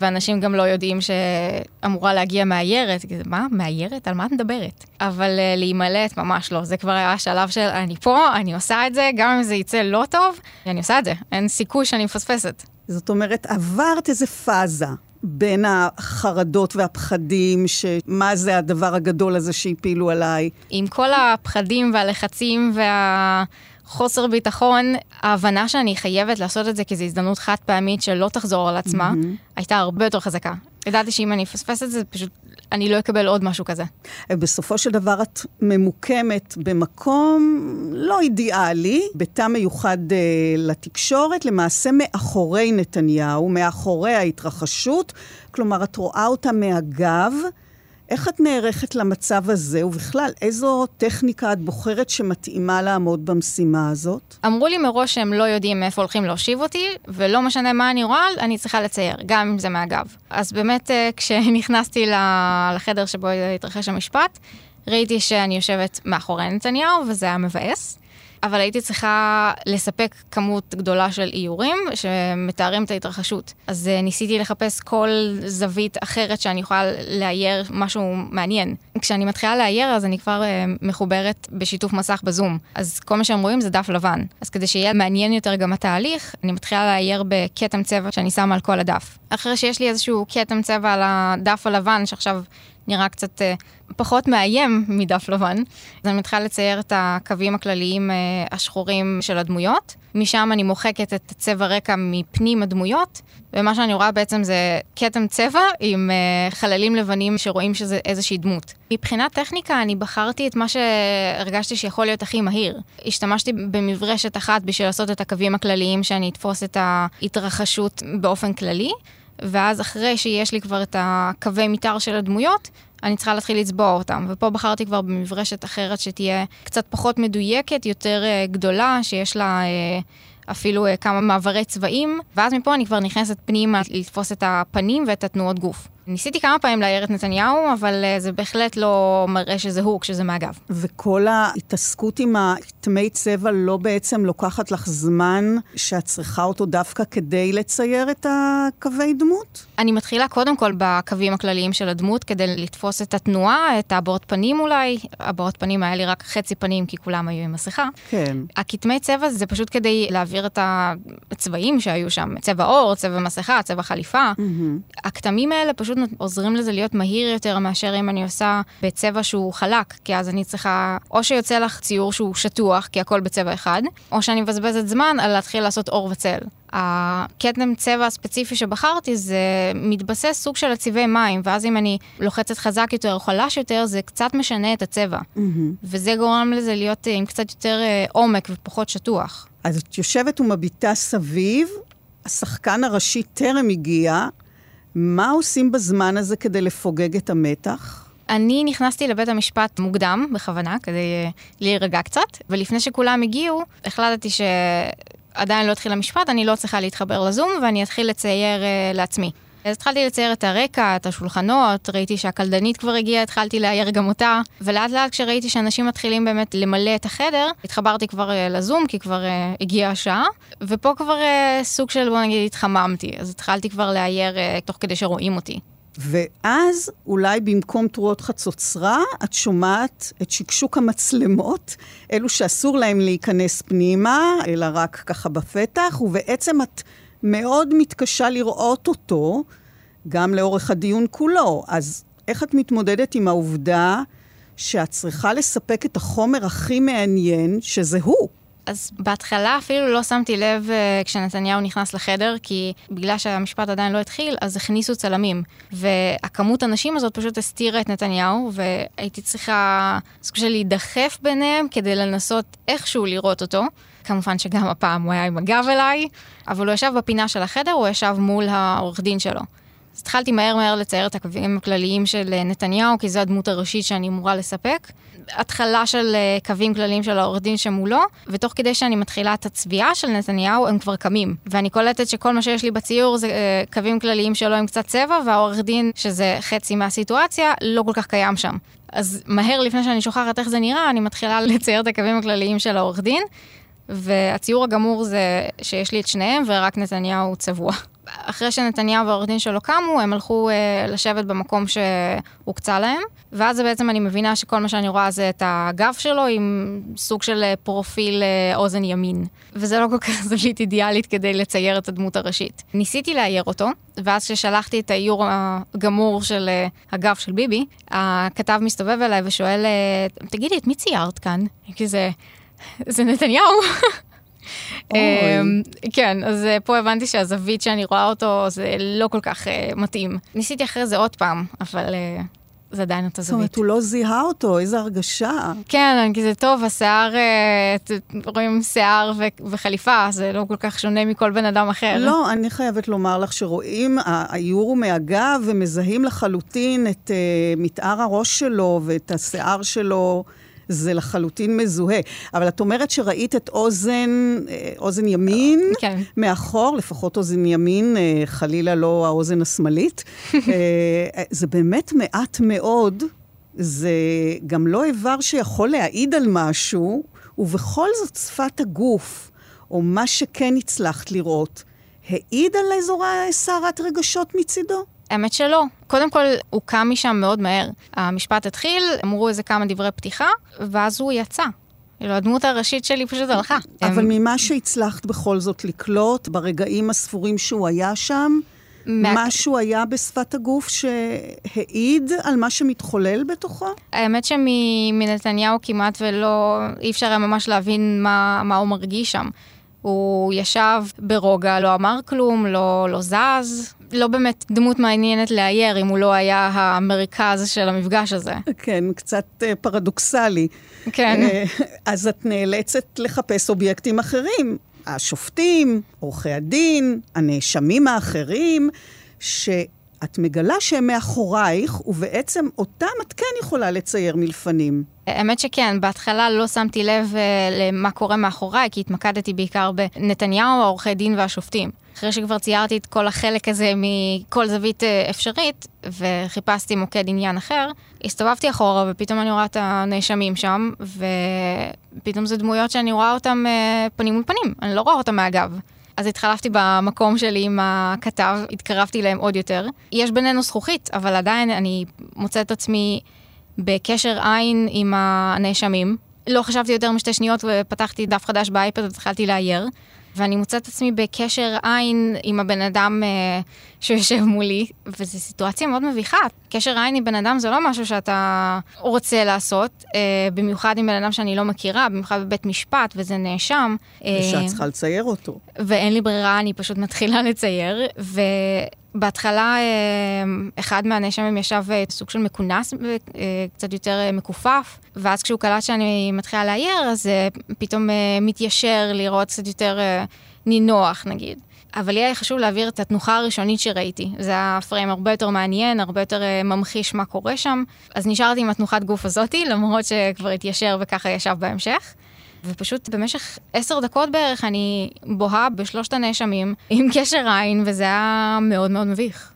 ואנשים גם לא יודעים שאמורה להגיע מאיירת. מה, מאיירת? על מה את מדברת? אבל uh, להימלט, ממש לא. זה כבר היה השלב של אני פה, אני עושה את זה, גם אם זה יצא לא טוב, אני עושה את זה. אין סיכוי שאני מפספסת. זאת אומרת, עברת איזה פאזה. בין החרדות והפחדים, שמה זה הדבר הגדול הזה שהפילו עליי. עם כל הפחדים והלחצים וה... חוסר ביטחון, ההבנה שאני חייבת לעשות את זה כי זו הזדמנות חד פעמית שלא תחזור על עצמה, mm-hmm. הייתה הרבה יותר חזקה. ידעתי שאם אני אפספס את זה, פשוט אני לא אקבל עוד משהו כזה. בסופו של דבר את ממוקמת במקום לא אידיאלי, בתא מיוחד uh, לתקשורת, למעשה מאחורי נתניהו, מאחורי ההתרחשות. כלומר, את רואה אותה מהגב. איך את נערכת למצב הזה, ובכלל, איזו טכניקה את בוחרת שמתאימה לעמוד במשימה הזאת? אמרו לי מראש שהם לא יודעים מאיפה הולכים להושיב אותי, ולא משנה מה אני רואה, אני צריכה לצייר, גם אם זה מהגב. אז באמת, אה, כשנכנסתי לחדר שבו התרחש המשפט, ראיתי שאני יושבת מאחורי נתניהו, וזה היה מבאס. אבל הייתי צריכה לספק כמות גדולה של איורים שמתארים את ההתרחשות. אז uh, ניסיתי לחפש כל זווית אחרת שאני יכולה לאייר משהו מעניין. כשאני מתחילה לאייר, אז אני כבר uh, מחוברת בשיתוף מסך בזום. אז כל מה שהם רואים זה דף לבן. אז כדי שיהיה מעניין יותר גם התהליך, אני מתחילה לאייר בכתם צבע שאני שמה על כל הדף. אחרי שיש לי איזשהו כתם צבע על הדף הלבן, שעכשיו נראה קצת uh, פחות מאיים מדף לבן. אז אני מתחילה לצייר את הקווים הכלליים uh, השחורים של הדמויות. משם אני מוחקת את צבע רקע מפנים הדמויות, ומה שאני רואה בעצם זה כתם צבע עם uh, חללים לבנים שרואים שזה איזושהי דמות. מבחינת טכניקה אני בחרתי את מה שהרגשתי שיכול להיות הכי מהיר. השתמשתי במברשת אחת בשביל לעשות את הקווים הכלליים שאני אתפוס את ההתרחשות באופן כללי. ואז אחרי שיש לי כבר את הקווי מתאר של הדמויות, אני צריכה להתחיל לצבוע אותם. ופה בחרתי כבר במברשת אחרת שתהיה קצת פחות מדויקת, יותר uh, גדולה, שיש לה uh, אפילו uh, כמה מעברי צבעים, ואז מפה אני כבר נכנסת פנימה לתפוס את הפנים ואת התנועות גוף. ניסיתי כמה פעמים להעיר את נתניהו, אבל uh, זה בהחלט לא מראה שזה הוא כשזה מהגב. וכל ההתעסקות עם הטמי צבע לא בעצם לוקחת לך זמן שאת צריכה אותו דווקא כדי לצייר את הקווי דמות? אני מתחילה קודם כל בקווים הכלליים של הדמות, כדי לתפוס את התנועה, את הבעות פנים אולי. הבעות פנים היה לי רק חצי פנים, כי כולם היו עם מסכה. כן. הכתמי צבע זה פשוט כדי להעביר את הצבעים שהיו שם, צבע עור, צבע מסכה, צבע חליפה. Mm-hmm. הכתמים האלה פשוט פשוט עוזרים לזה להיות מהיר יותר מאשר אם אני עושה בצבע שהוא חלק, כי אז אני צריכה, או שיוצא לך ציור שהוא שטוח, כי הכל בצבע אחד, או שאני מבזבזת זמן על להתחיל לעשות אור וצל. הכתם צבע הספציפי שבחרתי זה מתבסס סוג של הצבעי מים, ואז אם אני לוחצת חזק יותר או חלש יותר, זה קצת משנה את הצבע. Mm-hmm. וזה גורם לזה להיות עם קצת יותר אה, עומק ופחות שטוח. אז את יושבת ומביטה סביב, השחקן הראשי טרם הגיע, מה עושים בזמן הזה כדי לפוגג את המתח? אני נכנסתי לבית המשפט מוקדם, בכוונה, כדי uh, להירגע קצת, ולפני שכולם הגיעו, החלטתי שעדיין לא התחיל המשפט, אני לא צריכה להתחבר לזום, ואני אתחיל לצייר uh, לעצמי. אז התחלתי לצייר את הרקע, את השולחנות, ראיתי שהקלדנית כבר הגיעה, התחלתי לאייר גם אותה, ולאט לאט כשראיתי שאנשים מתחילים באמת למלא את החדר, התחברתי כבר uh, לזום, כי כבר uh, הגיעה השעה, ופה כבר uh, סוג של, בוא נגיד, התחממתי, אז התחלתי כבר לאייר uh, תוך כדי שרואים אותי. ואז אולי במקום תרועות חצוצרה, את שומעת את שקשוק המצלמות, אלו שאסור להם להיכנס פנימה, אלא רק ככה בפתח, ובעצם את מאוד מתקשה לראות אותו, גם לאורך הדיון כולו. אז איך את מתמודדת עם העובדה שאת צריכה לספק את החומר הכי מעניין, שזה הוא? אז בהתחלה אפילו לא שמתי לב uh, כשנתניהו נכנס לחדר, כי בגלל שהמשפט עדיין לא התחיל, אז הכניסו צלמים. והכמות הנשים הזאת פשוט הסתירה את נתניהו, והייתי צריכה סוג של להידחף ביניהם כדי לנסות איכשהו לראות אותו. כמובן שגם הפעם הוא היה עם הגב אליי, אבל הוא ישב בפינה של החדר, הוא ישב מול העורך דין שלו. אז התחלתי מהר מהר לצייר את הקווים הכלליים של נתניהו, כי זו הדמות הראשית שאני אמורה לספק. התחלה של אה, קווים כלליים של העורך דין שמולו, ותוך כדי שאני מתחילה את הצביעה של נתניהו, הם כבר קמים. ואני קולטת שכל מה שיש לי בציור זה אה, קווים כלליים שלו עם קצת צבע, והעורך דין, שזה חצי מהסיטואציה, לא כל כך קיים שם. אז מהר לפני שאני שוכחת איך זה נראה, אני מתחילה לצייר את הקווים הכלליים של העורך דין, והציור הגמור זה שיש לי את שניהם ורק נתניהו צבוע. אחרי שנתניהו והעורך דין שלו קמו, הם הלכו אה, לשבת במקום שהוקצה להם, ואז בעצם אני מבינה שכל מה שאני רואה זה את הגב שלו עם סוג של אה, פרופיל אה, אוזן ימין. וזה לא כל כך זווית אידיאלית כדי לצייר את הדמות הראשית. ניסיתי לאייר אותו, ואז כששלחתי את האיור הגמור של אה, הגב של ביבי, הכתב מסתובב אליי ושואל, אה, תגידי, את מי ציירת כאן? כי זה... נתניהו. אמ, כן, אז אה, פה הבנתי שהזווית שאני רואה אותו זה לא כל כך uh, מתאים. ניסיתי אחרי זה עוד פעם, אבל uh, זה עדיין אותה זווית. זאת אומרת, הוא לא זיהה אותו, איזו הרגשה. כן, כי זה טוב, השיער, רואים שיער וחליפה, זה לא כל כך שונה מכל בן אדם אחר. לא, אני חייבת לומר לך שרואים, האיור הוא מהגב ומזהים לחלוטין את מתאר הראש שלו ואת השיער שלו. זה לחלוטין מזוהה. אבל את אומרת שראית את אוזן, אה, אוזן ימין כן. מאחור, לפחות אוזן ימין, אה, חלילה לא האוזן השמאלית. אה, זה באמת מעט מאוד. זה גם לא איבר שיכול להעיד על משהו, ובכל זאת שפת הגוף, או מה שכן הצלחת לראות, העיד על איזו סערת רגשות מצידו? האמת שלא. קודם כל, הוא קם משם מאוד מהר. המשפט התחיל, אמרו איזה כמה דברי פתיחה, ואז הוא יצא. כאילו, הדמות הראשית שלי פשוט הלכה. אבל הם... ממה שהצלחת בכל זאת לקלוט, ברגעים הספורים שהוא היה שם, מה... משהו היה בשפת הגוף שהעיד על מה שמתחולל בתוכו? האמת שמנתניהו כמעט ולא, אי אפשר היה ממש להבין מה, מה הוא מרגיש שם. הוא ישב ברוגע, לא אמר כלום, לא, לא זז. לא באמת דמות מעניינת לאייר אם הוא לא היה המרכז של המפגש הזה. כן, קצת uh, פרדוקסלי. כן. Uh, אז את נאלצת לחפש אובייקטים אחרים. השופטים, עורכי הדין, הנאשמים האחרים, ש... את מגלה שהם מאחורייך, ובעצם אותם את כן יכולה לצייר מלפנים. האמת שכן, בהתחלה לא שמתי לב uh, למה קורה מאחוריי, כי התמקדתי בעיקר בנתניהו, העורכי דין והשופטים. אחרי שכבר ציירתי את כל החלק הזה מכל זווית uh, אפשרית, וחיפשתי מוקד עניין אחר, הסתובבתי אחורה ופתאום אני רואה את הנאשמים שם, ופתאום זה דמויות שאני רואה אותם uh, פנים מול פנים, אני לא רואה אותם מהגב. אז התחלפתי במקום שלי עם הכתב, התקרבתי אליהם עוד יותר. יש בינינו זכוכית, אבל עדיין אני מוצאת את עצמי בקשר עין עם הנאשמים. לא חשבתי יותר משתי שניות ופתחתי דף חדש באייפד והתחלתי לאייר. ואני מוצאת את עצמי בקשר עין עם הבן אדם אה, שיושב מולי, וזו סיטואציה מאוד מביכה. קשר עין עם בן אדם זה לא משהו שאתה רוצה לעשות, אה, במיוחד עם בן אדם שאני לא מכירה, במיוחד בבית משפט, וזה נאשם. אה, ושאת צריכה לצייר אותו. ואין לי ברירה, אני פשוט מתחילה לצייר, ו... בהתחלה אה, אחד מהנאשמים ישב אה, סוג של מכונס, אה, קצת יותר מכופף, ואז כשהוא קלט שאני מתחילה לאייר, אז פתאום מתיישר לראות קצת יותר נינוח נגיד. אבל לי היה חשוב להעביר את התנוחה הראשונית שראיתי. זה היה פריים הרבה יותר מעניין, הרבה יותר ממחיש מה קורה שם. אז נשארתי עם התנוחת גוף הזאתי, למרות שכבר התיישר וככה ישב בהמשך. ופשוט במשך עשר דקות בערך אני בוהה בשלושת הנאשמים עם קשר עין, וזה היה מאוד מאוד מביך.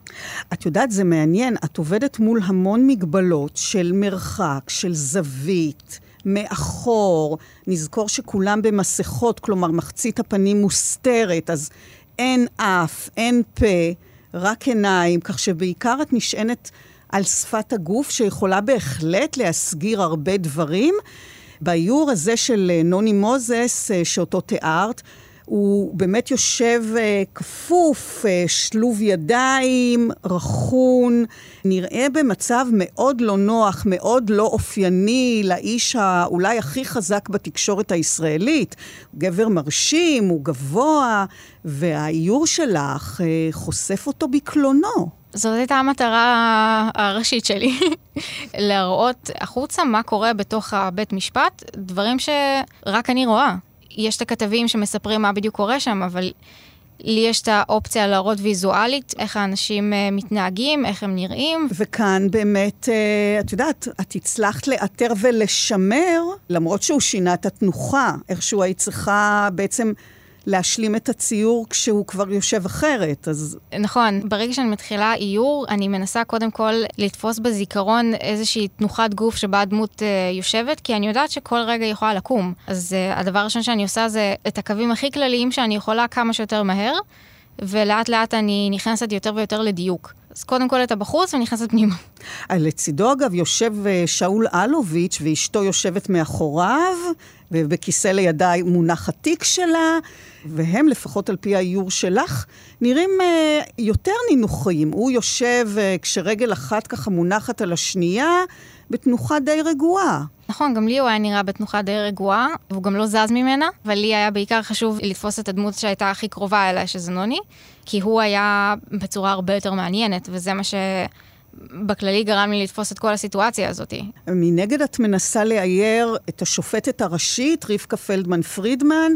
את יודעת, זה מעניין, את עובדת מול המון מגבלות של מרחק, של זווית. מאחור, נזכור שכולם במסכות, כלומר מחצית הפנים מוסתרת, אז אין אף, אין פה, רק עיניים, כך שבעיקר את נשענת על שפת הגוף שיכולה בהחלט להסגיר הרבה דברים. באיור הזה של אה, נוני מוזס, אה, שאותו תיארת, הוא באמת יושב אה, כפוף, שלוב ידיים, רכון, נראה במצב מאוד לא נוח, מאוד לא אופייני לאיש האולי הכי חזק בתקשורת הישראלית. הוא גבר מרשים, הוא גבוה, והאיור שלך חושף אותו בקלונו. זאת הייתה המטרה הראשית שלי, להראות החוצה מה קורה בתוך הבית משפט, דברים שרק אני רואה. יש את הכתבים שמספרים מה בדיוק קורה שם, אבל לי יש את האופציה להראות ויזואלית איך האנשים uh, מתנהגים, איך הם נראים. וכאן באמת, uh, את יודעת, את הצלחת לאתר ולשמר, למרות שהוא שינה את התנוחה, איכשהו היית צריכה בעצם... להשלים את הציור כשהוא כבר יושב אחרת, אז... נכון, ברגע שאני מתחילה איור, אני מנסה קודם כל לתפוס בזיכרון איזושהי תנוחת גוף שבה הדמות uh, יושבת, כי אני יודעת שכל רגע היא יכולה לקום. אז uh, הדבר הראשון שאני עושה זה את הקווים הכי כלליים שאני יכולה כמה שיותר מהר, ולאט לאט אני נכנסת יותר ויותר לדיוק. אז קודם כל את הבחוץ ונכנסת פנימה. לצידו אגב יושב אה, שאול אלוביץ' ואשתו יושבת מאחוריו, ובכיסא לידה מונח התיק שלה, והם, לפחות על פי האיור שלך, נראים uh, יותר נינוחים. הוא יושב uh, כשרגל אחת ככה מונחת על השנייה, בתנוחה די רגועה. נכון, גם לי הוא היה נראה בתנוחה די רגועה, והוא גם לא זז ממנה, אבל לי היה בעיקר חשוב לתפוס את הדמות שהייתה הכי קרובה אליי, שזה נוני, כי הוא היה בצורה הרבה יותר מעניינת, וזה מה ש... בכללי גרם לי לתפוס את כל הסיטואציה הזאת. מנגד את מנסה לאייר את השופטת הראשית, רבקה פלדמן פרידמן.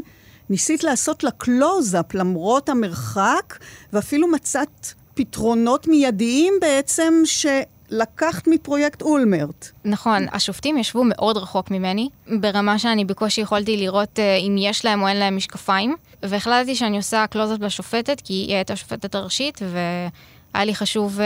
ניסית לעשות לה קלוז-אפ למרות המרחק, ואפילו מצאת פתרונות מיידיים בעצם שלקחת מפרויקט אולמרט. נכון, השופטים ישבו מאוד רחוק ממני, ברמה שאני בקושי יכולתי לראות uh, אם יש להם או אין להם משקפיים, והחלטתי שאני עושה קלוז-אפ לשופטת, כי היא הייתה השופטת הראשית. היה לי חשוב uh,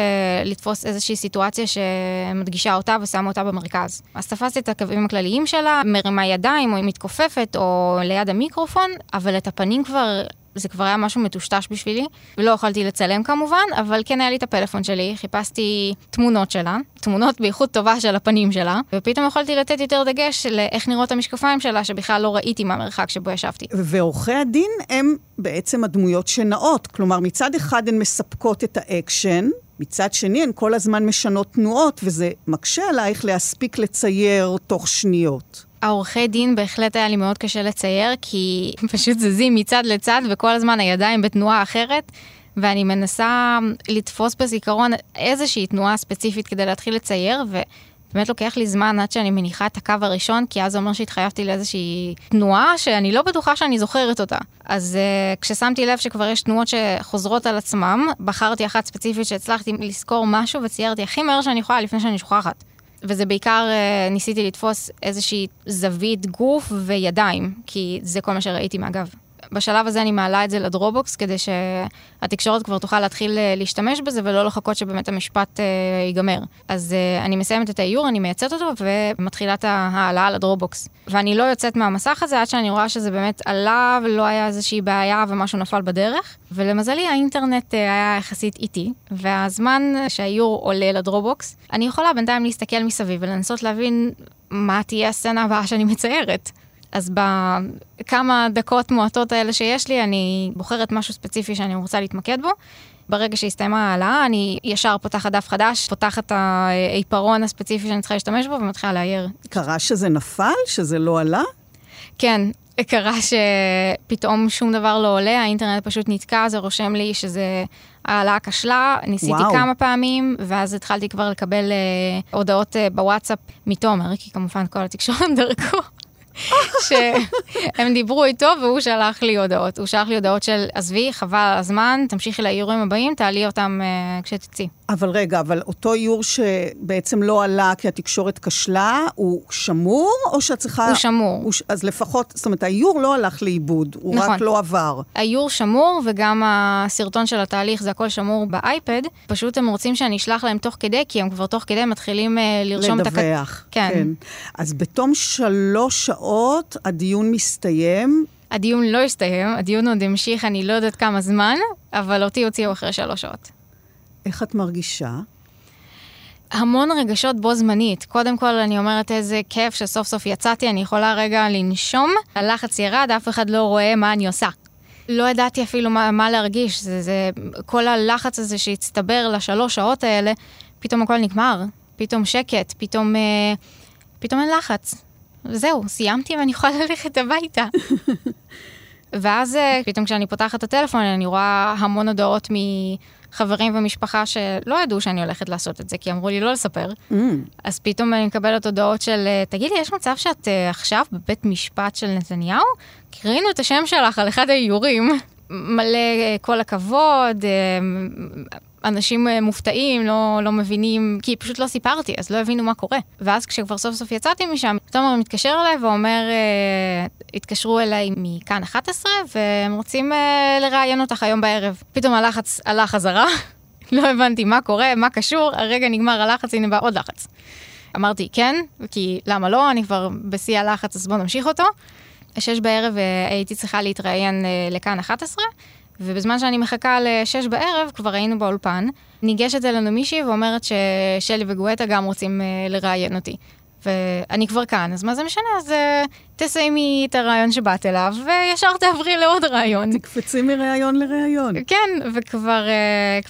לתפוס איזושהי סיטואציה שמדגישה אותה ושמה אותה במרכז. אז תפסתי את הקווים הכלליים שלה, מרימה ידיים או היא מתכופפת או ליד המיקרופון, אבל את הפנים כבר זה כבר היה משהו מטושטש בשבילי. לא יכולתי לצלם כמובן, אבל כן היה לי את הפלאפון שלי, חיפשתי תמונות שלה, תמונות באיכות טובה של הפנים שלה, ופתאום יכולתי לתת יותר דגש לאיך נראות המשקפיים שלה, שבכלל לא ראיתי מהמרחק שבו ישבתי. ועורכי הדין הם בעצם הדמויות שנעות. כלומר, מצד אחד הן מספקות את האקשן, מצד שני, הן כל הזמן משנות תנועות, וזה מקשה עלייך להספיק לצייר תוך שניות. העורכי דין בהחלט היה לי מאוד קשה לצייר, כי פשוט זזים מצד לצד וכל הזמן הידיים בתנועה אחרת, ואני מנסה לתפוס בזיכרון איזושהי תנועה ספציפית כדי להתחיל לצייר, ובאמת לוקח לי זמן עד שאני מניחה את הקו הראשון, כי אז זה אומר שהתחייבתי לאיזושהי תנועה שאני לא בטוחה שאני זוכרת אותה. אז uh, כששמתי לב שכבר יש תנועות שחוזרות על עצמם, בחרתי אחת ספציפית שהצלחתי לזכור משהו וציירתי הכי מהר שאני יכולה לפני שאני שוכחת. וזה בעיקר, uh, ניסיתי לתפוס איזושהי זווית גוף וידיים, כי זה כל מה שראיתי מהגב. בשלב הזה אני מעלה את זה ל Dropbox, כדי שהתקשורת כבר תוכל להתחיל אה, להשתמש בזה, ולא לחכות שבאמת המשפט uh, ייגמר. אז uh, אני מסיימת את האיור, אני מייצאת אותו, ומתחילה את ההעלאה ל Dropbox. ואני לא יוצאת מהמסך הזה עד שאני רואה שזה באמת עלה, ולא היה איזושהי בעיה ומשהו נפל בדרך. ולמזלי, האינטרנט uh, היה יחסית איטי, והזמן שהאיור עולה לדרובוקס, אני יכולה בינתיים להסתכל מסביב ולנסות להבין מה תהיה הסצנה הבאה שאני מציירת. אז בכמה דקות מועטות האלה שיש לי, אני בוחרת משהו ספציפי שאני רוצה להתמקד בו. ברגע שהסתיימה ההעלאה, אני ישר פותחת דף חדש, פותחת את העיפרון הספציפי שאני צריכה להשתמש בו ומתחילה לאייר. קרה שזה נפל? שזה לא עלה? כן, קרה שפתאום שום דבר לא עולה, האינטרנט פשוט נתקע, זה רושם לי שזה העלאה כשלה, ניסיתי וואו. כמה פעמים, ואז התחלתי כבר לקבל uh, הודעות uh, בוואטסאפ מתומר, כי כמובן כל התקשורת דרכו. שהם דיברו איתו והוא שלח לי הודעות. הוא שלח לי הודעות של, עזבי, חבל על הזמן, תמשיכי לאיורים הבאים, תעלי אותם uh, כשתצאי. אבל רגע, אבל אותו איור שבעצם לא עלה כי התקשורת כשלה, הוא שמור או שאת צריכה... הוא שמור. הוא, אז לפחות, זאת אומרת, האיור לא הלך לאיבוד, הוא נכון. רק לא עבר. האיור שמור וגם הסרטון של התהליך זה הכל שמור באייפד. פשוט הם רוצים שאני אשלח להם תוך כדי, כי הם כבר תוך כדי מתחילים uh, לרשום לדווח, את הכ... לדווח, כן. כן. אז בתום שלוש שעות הדיון מסתיים. הדיון לא הסתיים, הדיון עוד המשיך, אני לא יודעת כמה זמן, אבל אותי הוציאו אחרי שלוש שעות. איך את מרגישה? המון רגשות בו זמנית. קודם כל, אני אומרת איזה כיף שסוף סוף יצאתי, אני יכולה רגע לנשום. הלחץ ירד, אף אחד לא רואה מה אני עושה. לא ידעתי אפילו מה, מה להרגיש. זה, זה, כל הלחץ הזה שהצטבר לשלוש שעות האלה, פתאום הכל נגמר. פתאום שקט, פתאום, אה, פתאום אין לחץ. וזהו, סיימתי ואני יכולה ללכת הביתה. ואז אה, פתאום כשאני פותחת את הטלפון, אני רואה המון הודעות מחברים ומשפחה שלא ידעו שאני הולכת לעשות את זה, כי אמרו לי לא לספר. Mm. אז פתאום אני מקבלת הודעות של, אה, תגידי, יש מצב שאת uh, עכשיו בבית משפט של נתניהו? כי ראינו את השם שלך על אחד האיורים. מלא כל הכבוד, אנשים אה, מופתעים, לא, לא מבינים, כי פשוט לא סיפרתי, אז לא הבינו מה קורה. ואז כשכבר סוף סוף יצאתי משם, תומר מתקשר אליי ואומר, אה, התקשרו אליי מכאן 11, והם רוצים אה, לראיין אותך היום בערב. פתאום הלחץ עלה חזרה, לא הבנתי מה קורה, מה קשור, הרגע נגמר הלחץ, הנה בא עוד לחץ. אמרתי כן, כי למה לא, אני כבר בשיא הלחץ, אז בואו נמשיך אותו. שש בערב הייתי צריכה להתראיין לכאן 11, ובזמן שאני מחכה לשש בערב, כבר היינו באולפן, ניגשת אלינו מישהי ואומרת ששלי וגואטה גם רוצים uh, לראיין אותי. ואני כבר כאן, אז מה זה משנה? אז uh, תסיימי את הרעיון שבאת אליו, וישר תעברי לעוד רעיון. תקפצי מראיון לראיון. כן, וכבר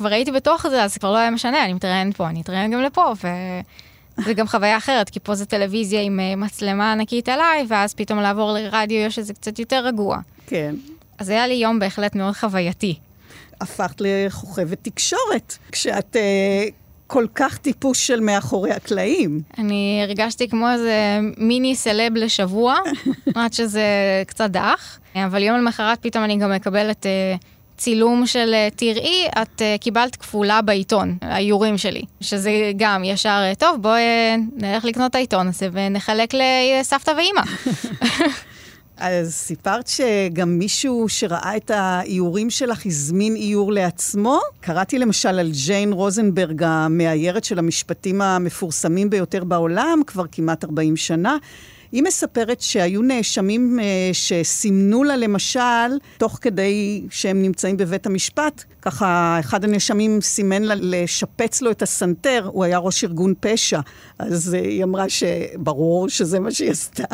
uh, הייתי בתוך זה, אז כבר לא היה משנה, אני מתראיינת פה, אני אתראיין גם לפה, ו... זה גם חוויה אחרת, כי פה זה טלוויזיה עם מצלמה ענקית עליי, ואז פתאום לעבור לרדיו יש איזה קצת יותר רגוע. כן. אז היה לי יום בהחלט מאוד חווייתי. הפכת לכוכבת תקשורת, כשאת uh, כל כך טיפוס של מאחורי הקלעים. אני הרגשתי כמו איזה מיני סלב לשבוע, עד שזה קצת דח, אבל יום למחרת פתאום אני גם מקבלת uh, צילום של uh, תראי, את uh, קיבלת כפולה בעיתון, האיורים שלי. שזה גם ישר, טוב, בואי נלך לקנות את העיתון הזה ונחלק לסבתא ואימא. אז סיפרת שגם מישהו שראה את האיורים שלך הזמין איור לעצמו. קראתי למשל על ג'יין רוזנברג, המאיירת של המשפטים המפורסמים ביותר בעולם, כבר כמעט 40 שנה. היא מספרת שהיו נאשמים אה, שסימנו לה למשל, תוך כדי שהם נמצאים בבית המשפט, ככה אחד הנאשמים סימן לה לשפץ לו את הסנטר, הוא היה ראש ארגון פשע, אז אה, היא אמרה שברור שזה מה שהיא עשתה.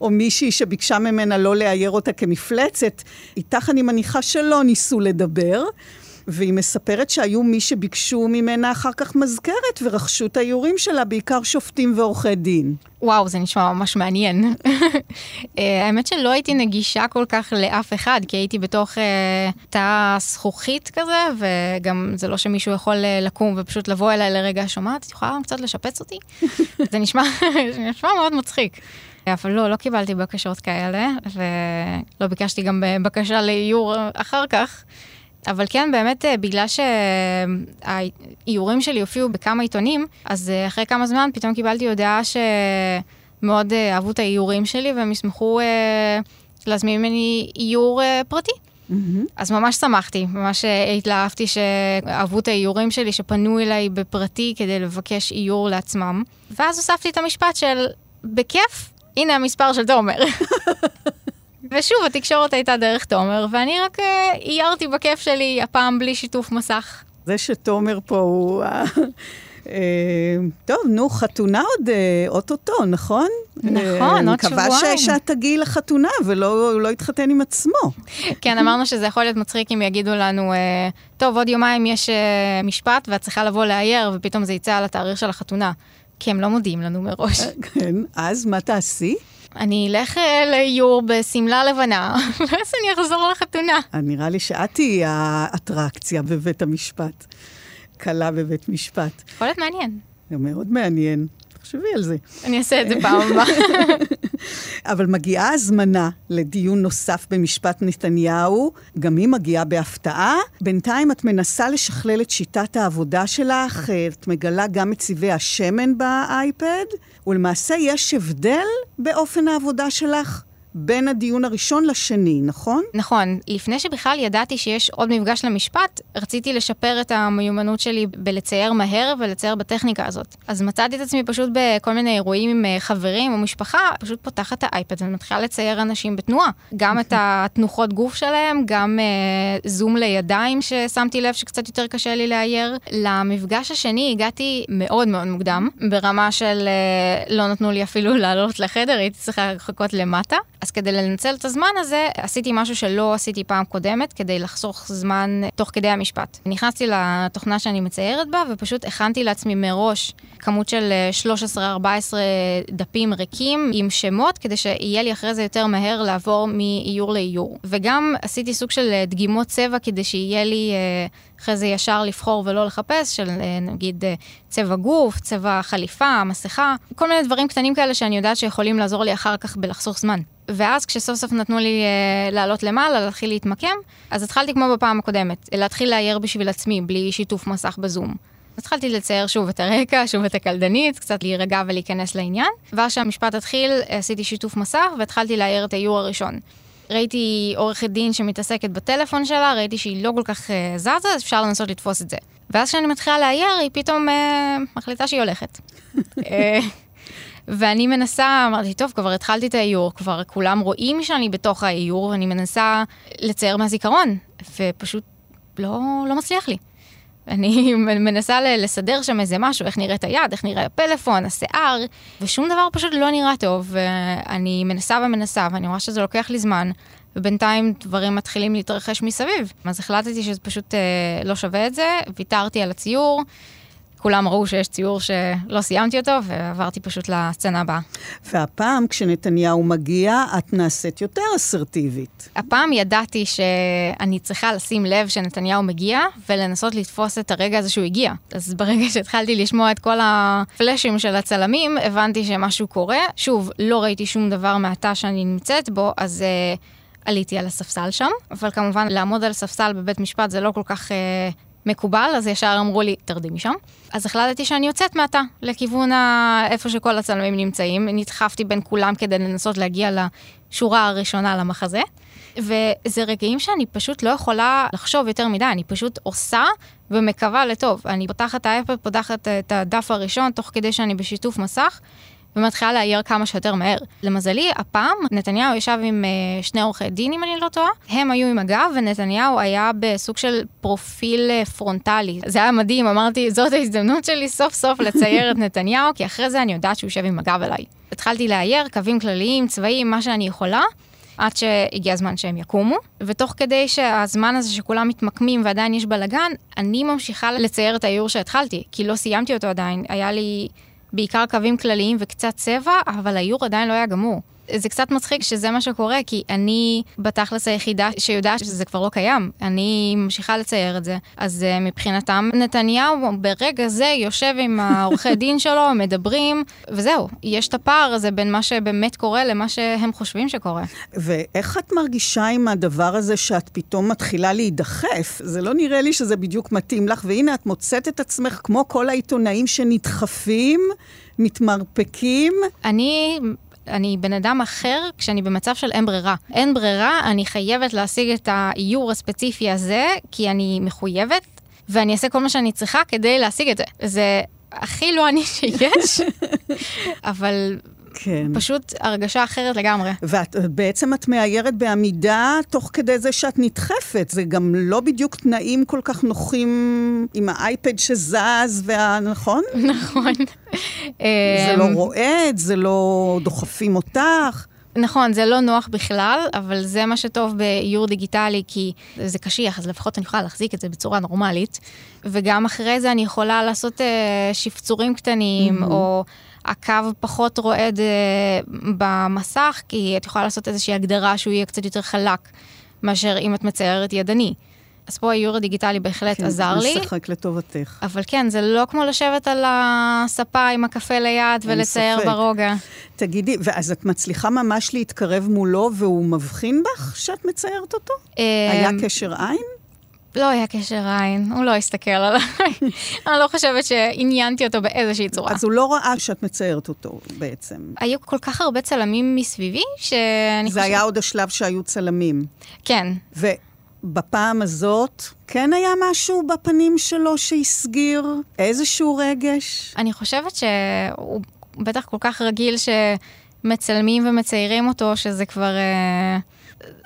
או מישהי שביקשה ממנה לא לאייר אותה כמפלצת, איתך אני מניחה שלא ניסו לדבר. והיא מספרת שהיו מי שביקשו ממנה אחר כך מזכרת ורכשו את האיורים שלה, בעיקר שופטים ועורכי דין. וואו, זה נשמע ממש מעניין. אה, האמת שלא הייתי נגישה כל כך לאף אחד, כי הייתי בתוך אה, תא זכוכית כזה, וגם זה לא שמישהו יכול אה, לקום ופשוט לבוא אליי לרגע, שומעת, את יכולה קצת לשפץ אותי? זה נשמע, נשמע מאוד מצחיק. אבל לא, לא קיבלתי בקשות כאלה, ולא ביקשתי גם בקשה לאיור אחר כך. אבל כן, באמת, אה, בגלל שהאיורים שלי הופיעו בכמה עיתונים, אז אה, אחרי כמה זמן פתאום קיבלתי הודעה שמאוד אה, אהבו את האיורים שלי, והם ישמחו להזמין ממני איור פרטי. Mm-hmm. אז ממש שמחתי, ממש התלהבתי שאהבו את האיורים שלי, שפנו אליי בפרטי כדי לבקש איור לעצמם. ואז הוספתי את המשפט של, בכיף, הנה המספר של תומר. ושוב, התקשורת הייתה דרך תומר, ואני רק איירתי uh, בכיף שלי, הפעם בלי שיתוף מסך. זה שתומר פה הוא... Uh, טוב, נו, חתונה עוד אוטוטו, נכון? נכון, עוד שבועיים. מקווה שאת תגיעי לחתונה ולא לא יתחתן עם עצמו. כן, אמרנו שזה יכול להיות מצחיק אם יגידו לנו, טוב, עוד יומיים יש משפט ואת צריכה לבוא לאייר, ופתאום זה יצא על התאריך של החתונה. כי הם לא מודיעים לנו מראש. כן, אז מה תעשי? אני אלך אה, לאיור בשמלה לבנה, ואז אני אחזור לחתונה. נראה לי שאת תהיי האטרקציה בבית המשפט. כלה בבית משפט. יכול להיות מעניין. זה מאוד מעניין. תחשבי על זה. אני אעשה את זה פעם הבאה. אבל מגיעה הזמנה לדיון נוסף במשפט נתניהו, גם היא מגיעה בהפתעה. בינתיים את מנסה לשכלל את שיטת העבודה שלך, את מגלה גם את צבעי השמן באייפד, ולמעשה יש הבדל באופן העבודה שלך בין הדיון הראשון לשני, נכון? נכון. לפני שבכלל ידעתי שיש עוד מפגש למשפט, רציתי לשפר את המיומנות שלי בלצייר מהר ולצייר בטכניקה הזאת. אז מצאתי את עצמי פשוט בכל מיני אירועים עם אה, חברים או משפחה, פשוט פותחת את האייפד ומתחילה לצייר אנשים בתנועה. גם את התנוחות גוף שלהם, גם uh, זום לידיים ששמתי לב שקצת יותר קשה לי לאייר. למפגש השני הגעתי מאוד מאוד מוקדם, ברמה של uh, לא נתנו לי אפילו לעלות לחדר, הייתי צריכה לחכות למטה. אז כדי לנצל את הזמן הזה, עשיתי משהו שלא עשיתי פעם קודמת, כדי לחסוך זמן תוך כדי המשפט. נכנסתי לתוכנה שאני מציירת בה, ופשוט הכנתי לעצמי מראש כמות של 13-14 דפים ריקים עם שמות, כדי שיהיה לי אחרי זה יותר מהר לעבור מאיור לאיור. וגם עשיתי סוג של דגימות צבע, כדי שיהיה לי אה, אחרי זה ישר לבחור ולא לחפש, של אה, נגיד אה, צבע גוף, צבע חליפה, מסכה, כל מיני דברים קטנים כאלה שאני יודעת שיכולים לעזור לי אחר כך בלחסוך זמן. ואז כשסוף סוף נתנו לי אה, לעלות למעלה, להתחיל להתמקם, אז התחלתי כמו בפעם הקודמת, להתחיל לאייר בשביל עצמי, בלי שיתוף מסך בזום. התחלתי לצייר שוב את הרקע, שוב את הקלדנית, קצת להירגע ולהיכנס לעניין. ואז שהמשפט התחיל, עשיתי שיתוף מסך והתחלתי לאייר את האיור הראשון. ראיתי עורכת דין שמתעסקת בטלפון שלה, ראיתי שהיא לא כל כך uh, זזה, אז אפשר לנסות לתפוס את זה. ואז כשאני מתחילה לאייר, היא פתאום uh, מחליטה שהיא הולכת. ואני מנסה, אמרתי, טוב, כבר התחלתי את האיור, כבר כולם רואים שאני בתוך האיור, ואני מנסה לצייר מהזיכרון, ופשוט לא, לא מצליח לי. אני מנסה לסדר שם איזה משהו, איך נראית היד, איך נראה הפלאפון, השיער, ושום דבר פשוט לא נראה טוב, ואני מנסה ומנסה, ואני רואה שזה לוקח לי זמן, ובינתיים דברים מתחילים להתרחש מסביב. אז החלטתי שזה פשוט אה, לא שווה את זה, ויתרתי על הציור. כולם ראו שיש ציור שלא סיימתי אותו, ועברתי פשוט לסצנה הבאה. והפעם, כשנתניהו מגיע, את נעשית יותר אסרטיבית. הפעם ידעתי שאני צריכה לשים לב שנתניהו מגיע, ולנסות לתפוס את הרגע הזה שהוא הגיע. אז ברגע שהתחלתי לשמוע את כל הפלאשים של הצלמים, הבנתי שמשהו קורה. שוב, לא ראיתי שום דבר מהתא שאני נמצאת בו, אז... Uh, עליתי על הספסל שם, אבל כמובן לעמוד על ספסל בבית משפט זה לא כל כך uh, מקובל, אז ישר אמרו לי, תרדי משם. אז החלטתי שאני יוצאת מעתה, לכיוון ה... איפה שכל הצלמים נמצאים. נדחפתי בין כולם כדי לנסות להגיע לשורה הראשונה למחזה. וזה רגעים שאני פשוט לא יכולה לחשוב יותר מדי, אני פשוט עושה ומקווה לטוב. אני פותחת את ה iPad, פותחת את הדף הראשון, תוך כדי שאני בשיתוף מסך, ומתחילה לאייר כמה שיותר מהר. למזלי, הפעם נתניהו ישב עם uh, שני עורכי דין, אם אני לא טועה. הם היו עם הגב, ונתניהו היה בסוג של פרופיל uh, פרונטלי. זה היה מדהים, אמרתי, זאת ההזדמנות שלי סוף סוף לצייר את נתניהו, כי אחרי זה אני יודעת שהוא יושב עם הגב אליי. התחלתי לאייר קווים כלליים, צבעים, מה שאני יכולה. עד שהגיע הזמן שהם יקומו, ותוך כדי שהזמן הזה שכולם מתמקמים ועדיין יש בלאגן, אני ממשיכה לצייר את האיור שהתחלתי, כי לא סיימתי אותו עדיין. היה לי בעיקר קווים כלליים וקצת צבע, אבל האיור עדיין לא היה גמור. זה קצת מצחיק שזה מה שקורה, כי אני בתכלס היחידה שיודעת שזה כבר לא קיים. אני ממשיכה לצייר את זה. אז uh, מבחינתם, נתניהו ברגע זה יושב עם העורכי דין שלו, מדברים, וזהו. יש את הפער הזה בין מה שבאמת קורה למה שהם חושבים שקורה. ואיך את מרגישה עם הדבר הזה שאת פתאום מתחילה להידחף? זה לא נראה לי שזה בדיוק מתאים לך, והנה את מוצאת את עצמך כמו כל העיתונאים שנדחפים. מתמרפקים. אני אני בן אדם אחר כשאני במצב של אין ברירה. אין ברירה, אני חייבת להשיג את האיור הספציפי הזה, כי אני מחויבת, ואני אעשה כל מה שאני צריכה כדי להשיג את זה. זה הכי לא אני שיש, אבל כן. פשוט הרגשה אחרת לגמרי. ובעצם את מאיירת בעמידה תוך כדי זה שאת נדחפת. זה גם לא בדיוק תנאים כל כך נוחים עם האייפד שזז, וה... נכון? נכון. זה לא אמ, רועד, זה לא דוחפים אותך. נכון, זה לא נוח בכלל, אבל זה מה שטוב באיור דיגיטלי, כי זה קשיח, אז לפחות אני יכולה להחזיק את זה בצורה נורמלית. וגם אחרי זה אני יכולה לעשות uh, שפצורים קטנים, mm-hmm. או הקו פחות רועד uh, במסך, כי את יכולה לעשות איזושהי הגדרה שהוא יהיה קצת יותר חלק, מאשר אם את מציירת ידני. אז פה האיור הדיגיטלי בהחלט כן, עזר לי. כן, משחק לטובתך. אבל כן, זה לא כמו לשבת על הספה עם הקפה ליד ולצייר ספק. ברוגע. תגידי, ואז את מצליחה ממש להתקרב מולו והוא מבחין בך שאת מציירת אותו? אמ, היה קשר עין? לא היה קשר עין, הוא לא הסתכל עליי. אני לא חושבת שעניינתי אותו באיזושהי צורה. אז הוא לא ראה שאת מציירת אותו בעצם. היו כל כך הרבה צלמים מסביבי, שאני חושבת... זה היה עוד השלב שהיו צלמים. כן. ובפעם הזאת, כן היה משהו בפנים שלו שהסגיר איזשהו רגש? אני חושבת שהוא בטח כל כך רגיל שמצלמים ומציירים אותו, שזה כבר... Uh...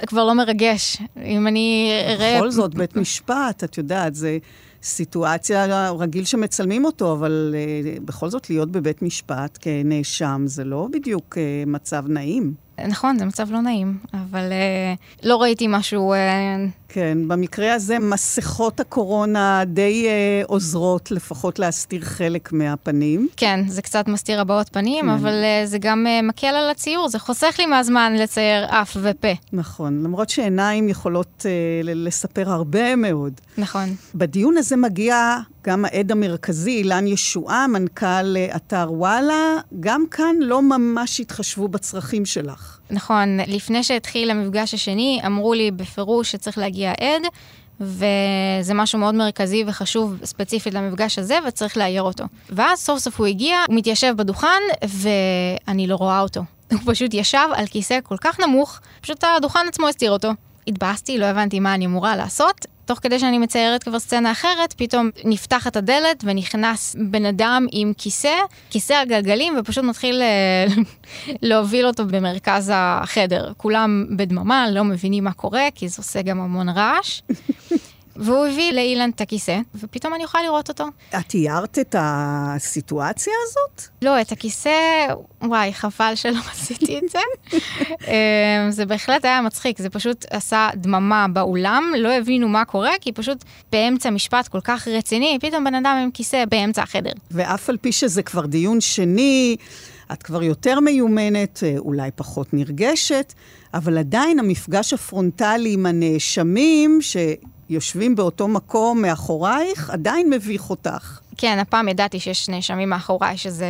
כבר לא מרגש. אם אני אראה... בכל זאת, בית משפט, את יודעת, זה סיטואציה רגיל שמצלמים אותו, אבל uh, בכל זאת להיות בבית משפט כנאשם, זה לא בדיוק uh, מצב נעים. נכון, זה מצב לא נעים, אבל uh, לא ראיתי משהו... Uh, כן, במקרה הזה מסכות הקורונה די אה, עוזרות לפחות להסתיר חלק מהפנים. כן, זה קצת מסתיר הבעות פנים, כן. אבל אה, זה גם אה, מקל על הציור, זה חוסך לי מהזמן לצייר אף ופה. נכון, למרות שעיניים יכולות אה, לספר הרבה מאוד. נכון. בדיון הזה מגיע גם העד המרכזי, אילן ישועה, מנכ"ל אה, אתר וואלה. גם כאן לא ממש התחשבו בצרכים שלך. נכון, לפני שהתחיל המפגש השני, אמרו לי בפירוש שצריך להגיע עד, וזה משהו מאוד מרכזי וחשוב ספציפית למפגש הזה, וצריך לאייר אותו. ואז סוף סוף הוא הגיע, הוא מתיישב בדוכן, ואני לא רואה אותו. הוא פשוט ישב על כיסא כל כך נמוך, פשוט הדוכן עצמו הסתיר אותו. התבאסתי, לא הבנתי מה אני אמורה לעשות, תוך כדי שאני מציירת כבר סצנה אחרת, פתאום נפתחת הדלת ונכנס בן אדם עם כיסא, כיסא על גלגלים, ופשוט מתחיל אה, להוביל אותו במרכז החדר. כולם בדממה, לא מבינים מה קורה, כי זה עושה גם המון רעש. והוא הביא לאילן את הכיסא, ופתאום אני אוכל לראות אותו. את תיארת את הסיטואציה הזאת? לא, את הכיסא, וואי, חבל שלא עשיתי את זה. אמ, זה בהחלט היה מצחיק, זה פשוט עשה דממה באולם, לא הבינו מה קורה, כי פשוט באמצע משפט כל כך רציני, פתאום בן אדם עם כיסא באמצע החדר. ואף על פי שזה כבר דיון שני, את כבר יותר מיומנת, אה, אולי פחות נרגשת, אבל עדיין המפגש הפרונטלי עם הנאשמים, ש... יושבים באותו מקום מאחורייך, עדיין מביך אותך. כן, הפעם ידעתי שיש נאשמים מאחוריי, שזה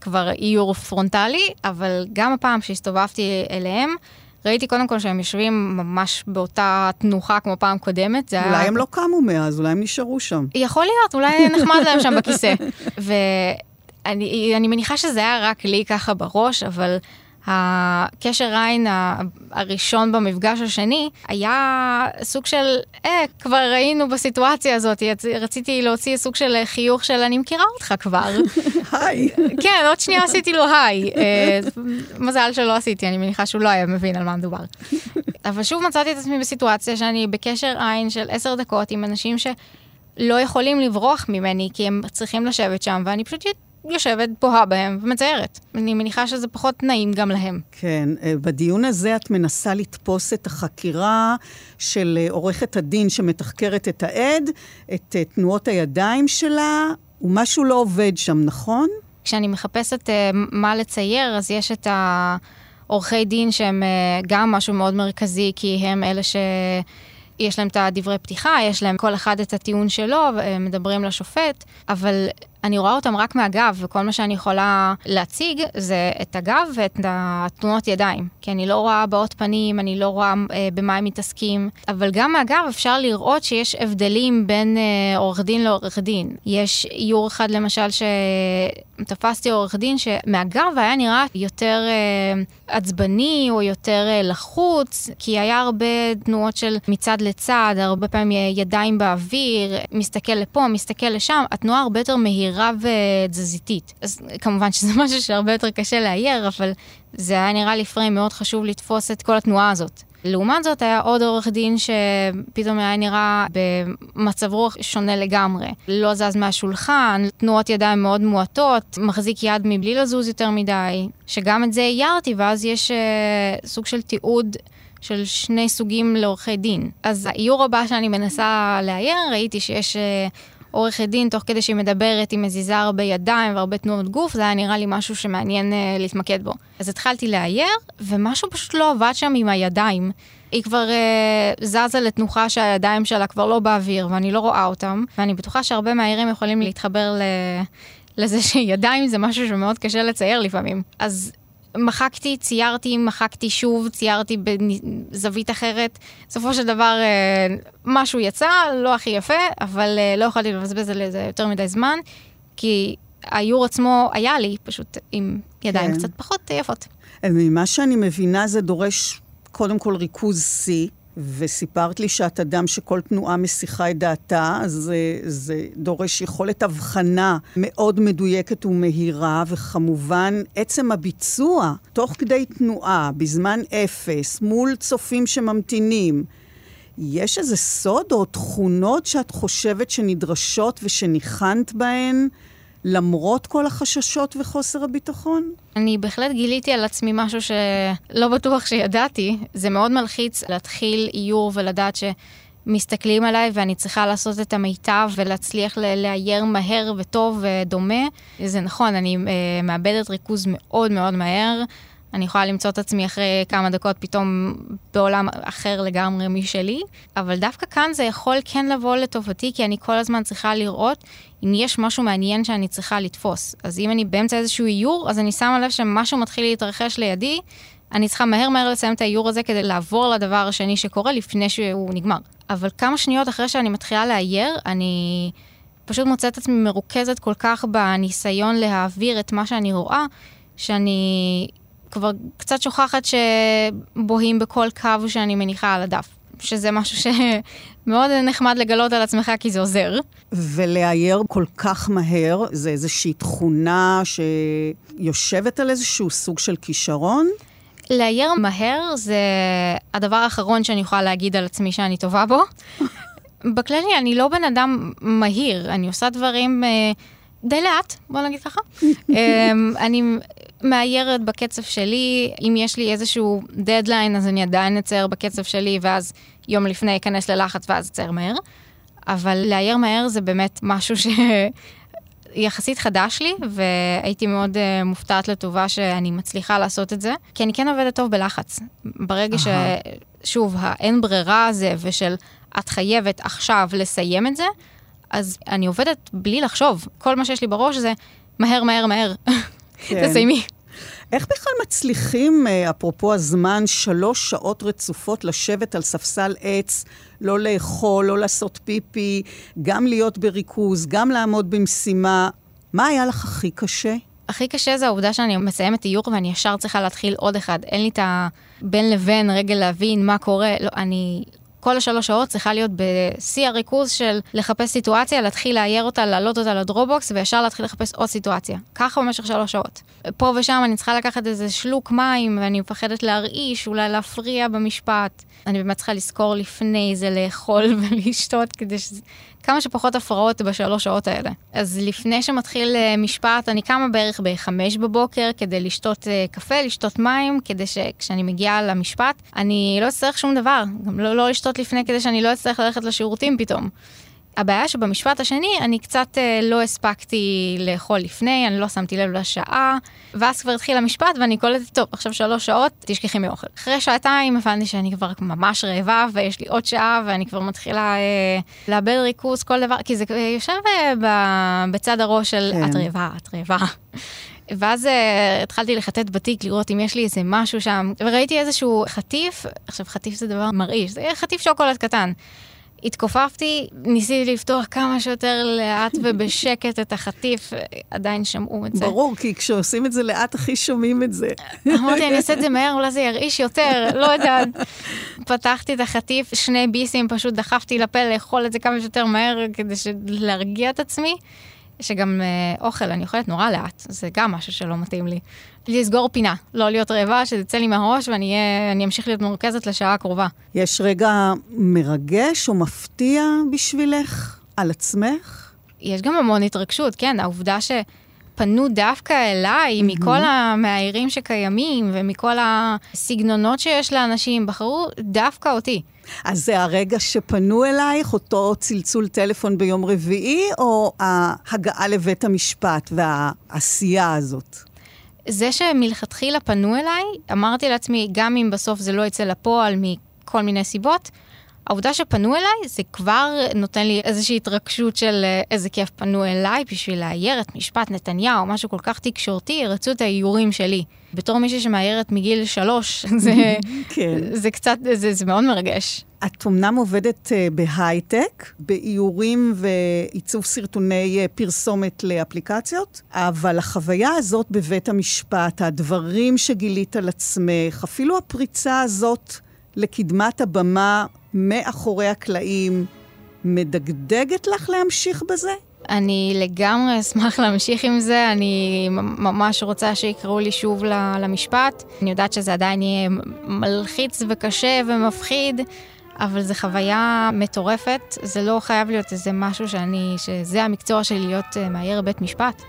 כבר איור פרונטלי, אבל גם הפעם שהסתובבתי אליהם, ראיתי קודם כל שהם יושבים ממש באותה תנוחה כמו פעם קודמת. אולי היה... הם לא קמו מאז, אולי הם נשארו שם. יכול להיות, אולי נחמד להם שם בכיסא. ואני מניחה שזה היה רק לי ככה בראש, אבל הקשר עין הראשון במפגש השני היה סוג של, אה, כבר היינו בסיטואציה הזאת, רציתי להוציא סוג של חיוך של אני מכירה אותך כבר. היי. כן, עוד שנייה עשיתי לו היי. אה, מזל שלא עשיתי, אני מניחה שהוא לא היה מבין על מה מדובר. אבל שוב מצאתי את עצמי בסיטואציה שאני בקשר עין של עשר דקות עם אנשים שלא יכולים לברוח ממני, כי הם צריכים לשבת שם, ואני פשוט יושבת, פוהה בהם ומציירת. אני מניחה שזה פחות נעים גם להם. כן, אה, בדיון הזה את מנסה לתפוס את החקירה של אה, עורכת הדין שמתחקרת את העד, את אה, תנועות הידיים שלה, ומשהו לא עובד שם, נכון? כשאני מחפשת מה לצייר, אז יש את העורכי דין שהם גם משהו מאוד מרכזי, כי הם אלה ש... יש להם את הדברי פתיחה, יש להם כל אחד את הטיעון שלו, מדברים לשופט, אבל אני רואה אותם רק מהגב, וכל מה שאני יכולה להציג זה את הגב ואת התנועות ידיים. כי אני לא רואה הבעות פנים, אני לא רואה אה, במה הם מתעסקים, אבל גם מהגב אפשר לראות שיש הבדלים בין אה, עורך דין לעורך דין. יש איור אחד למשל שתפסתי עורך דין שמהגב היה נראה יותר אה, עצבני או יותר אה, לחוץ, כי היה הרבה תנועות של מצד לצד, הרבה פעמים ידיים באוויר, מסתכל לפה, מסתכל לשם, התנועה הרבה יותר מהירה. מהירה ותזזיתית. אז כמובן שזה משהו שהרבה יותר קשה לאייר, אבל זה היה נראה לי פריים מאוד חשוב לתפוס את כל התנועה הזאת. לעומת זאת, היה עוד עורך דין שפתאום היה נראה במצב רוח שונה לגמרי. לא זז מהשולחן, תנועות ידיים מאוד מועטות, מחזיק יד מבלי לזוז יותר מדי, שגם את זה איירתי, ואז יש uh, סוג של תיעוד של שני סוגים לעורכי דין. אז האיור הבא שאני מנסה לאייר, ראיתי שיש... Uh, עורכת דין, תוך כדי שהיא מדברת, היא מזיזה הרבה ידיים והרבה תנועות גוף, זה היה נראה לי משהו שמעניין uh, להתמקד בו. אז התחלתי לאייר, ומשהו פשוט לא עבד שם עם הידיים. היא כבר uh, זזה לתנוחה שהידיים שלה כבר לא באוויר, ואני לא רואה אותם, ואני בטוחה שהרבה מהעירים יכולים להתחבר ל... לזה שידיים זה משהו שמאוד קשה לצייר לפעמים. אז מחקתי, ציירתי, מחקתי שוב, ציירתי בזווית אחרת. בסופו של דבר אה, משהו יצא, לא הכי יפה, אבל אה, לא יכולתי לבזבז על זה יותר מדי זמן, כי האיור עצמו היה לי, פשוט עם ידיים כן. קצת פחות יפות. ממה שאני מבינה זה דורש קודם כל ריכוז שיא. וסיפרת לי שאת אדם שכל תנועה מסיחה את דעתה, אז זה, זה דורש יכולת הבחנה מאוד מדויקת ומהירה, וכמובן עצם הביצוע, תוך כדי תנועה, בזמן אפס, מול צופים שממתינים. יש איזה סוד או תכונות שאת חושבת שנדרשות ושניחנת בהן למרות כל החששות וחוסר הביטחון? אני בהחלט גיליתי על עצמי משהו שלא בטוח שידעתי. זה מאוד מלחיץ להתחיל איור ולדעת ש... מסתכלים עליי ואני צריכה לעשות את המיטב ולהצליח לאייר מהר וטוב ודומה. זה נכון, אני uh, מאבדת ריכוז מאוד מאוד מהר. אני יכולה למצוא את עצמי אחרי כמה דקות פתאום בעולם אחר לגמרי משלי, אבל דווקא כאן זה יכול כן לבוא לטובתי, כי אני כל הזמן צריכה לראות אם יש משהו מעניין שאני צריכה לתפוס. אז אם אני באמצע איזשהו איור, אז אני שמה לב שמשהו מתחיל להתרחש לידי, אני צריכה מהר מהר לסיים את האיור הזה כדי לעבור לדבר השני שקורה לפני שהוא נגמר. אבל כמה שניות אחרי שאני מתחילה לאייר, אני פשוט מוצאת את עצמי מרוכזת כל כך בניסיון להעביר את מה שאני רואה, שאני כבר קצת שוכחת שבוהים בכל קו שאני מניחה על הדף. שזה משהו שמאוד נחמד לגלות על עצמך, כי זה עוזר. ולאייר כל כך מהר, זה איזושהי תכונה שיושבת על איזשהו סוג של כישרון? לאייר מהר זה הדבר האחרון שאני יכולה להגיד על עצמי שאני טובה בו. בכללי, אני לא בן אדם מהיר, אני עושה דברים אה, די לאט, בוא נגיד ככה. אה, אני מאיירת בקצב שלי, אם יש לי איזשהו דדליין, אז אני עדיין אצייר בקצב שלי, ואז יום לפני אכנס ללחץ ואז אצייר מהר. אבל לאייר מהר זה באמת משהו ש... יחסית חדש לי, והייתי מאוד uh, מופתעת לטובה שאני מצליחה לעשות את זה, כי אני כן עובדת טוב בלחץ. ברגע Aha. ששוב, האין ברירה הזה ושל את חייבת עכשיו לסיים את זה, אז אני עובדת בלי לחשוב. כל מה שיש לי בראש זה מהר, מהר, מהר. כן. תסיימי. איך בכלל מצליחים, אה, אפרופו הזמן, שלוש שעות רצופות לשבת על ספסל עץ, לא לאכול, לא לעשות פיפי, גם להיות בריכוז, גם לעמוד במשימה? מה היה לך הכי קשה? הכי קשה זה העובדה שאני מסיימת איור ואני ישר צריכה להתחיל עוד אחד. אין לי את הבין לבין רגע להבין מה קורה. לא, אני כל השלוש שעות צריכה להיות בשיא הריכוז של לחפש סיטואציה, להתחיל לאייר אותה, להעלות אותה לדרובוקס, וישר להתחיל לחפש עוד סיטואציה. ככה במשך שלוש שעות. פה ושם אני צריכה לקחת איזה שלוק מים, ואני מפחדת להרעיש, אולי להפריע במשפט. אני באמת צריכה לזכור לפני זה לאכול ולשתות, כדי שזה... כמה שפחות הפרעות בשלוש שעות האלה. אז לפני שמתחיל אה, משפט, אני קמה בערך בחמש בבוקר כדי לשתות אה, קפה, לשתות מים, כדי שכשאני מגיעה למשפט, אני לא אצטרך שום דבר. גם לא, לא לשתות לפני כדי שאני לא אצטרך ללכת לשירותים פתאום. הבעיה שבמשפט השני, אני קצת אה, לא הספקתי לאכול לפני, אני לא שמתי לב לשעה, ואז כבר התחיל המשפט ואני קולטת, טוב, עכשיו שלוש שעות, תשכחי מאוכל. אחרי שעתיים הבנתי שאני כבר ממש רעבה, ויש לי עוד שעה, ואני כבר מתחילה אה, לאבד ריכוז, כל דבר, כי זה אה, יושב אה, ב, בצד הראש של, כן. את רעבה, את רעבה. ואז uh, התחלתי לחטט בתיק, לראות אם יש לי איזה משהו שם, וראיתי איזשהו חטיף, עכשיו חטיף זה דבר מרעיש, זה חטיף שוקולד קטן. התכופפתי, ניסיתי לפתוח כמה שיותר לאט ובשקט את החטיף, עדיין שמעו את זה. ברור, כי כשעושים את זה לאט, הכי שומעים את זה. אמרתי, אני אעשה את זה מהר, אולי זה ירעיש יותר, לא יודעת. פתחתי את החטיף, שני ביסים, פשוט דחפתי לפה לאכול את זה כמה שיותר מהר כדי להרגיע את עצמי. שגם אה, אוכל, אני אוכלת נורא לאט, זה גם משהו שלא מתאים לי. לסגור פינה, לא להיות רעבה, שזה יצא לי מהראש ואני אמשיך להיות מורכזת לשעה הקרובה. יש רגע מרגש או מפתיע בשבילך על עצמך? יש גם המון התרגשות, כן, העובדה ש... פנו דווקא אליי, mm-hmm. מכל המאיירים שקיימים ומכל הסגנונות שיש לאנשים, בחרו דווקא אותי. אז זה הרגע שפנו אלייך, אותו צלצול טלפון ביום רביעי, או ההגעה לבית המשפט והעשייה הזאת? זה שמלכתחילה פנו אליי, אמרתי לעצמי, גם אם בסוף זה לא יצא לפועל מכל מיני סיבות, העובדה שפנו אליי, זה כבר נותן לי איזושהי התרגשות של אה, איזה כיף פנו אליי בשביל לאייר את משפט נתניהו, משהו כל כך תקשורתי, רצו את האיורים שלי. בתור מישהי שמאיירת מגיל שלוש, זה, כן. זה קצת, זה, זה מאוד מרגש. את אמנם עובדת uh, בהייטק, באיורים ועיצוב סרטוני uh, פרסומת לאפליקציות, אבל החוויה הזאת בבית המשפט, הדברים שגילית על עצמך, אפילו הפריצה הזאת לקדמת הבמה מאחורי הקלעים, מדגדגת לך להמשיך בזה? אני לגמרי אשמח להמשיך עם זה, אני ממש רוצה שיקראו לי שוב למשפט. אני יודעת שזה עדיין יהיה מלחיץ וקשה ומפחיד, אבל זו חוויה מטורפת, זה לא חייב להיות איזה משהו שאני, שזה המקצוע שלי להיות uh, מאייר בית משפט.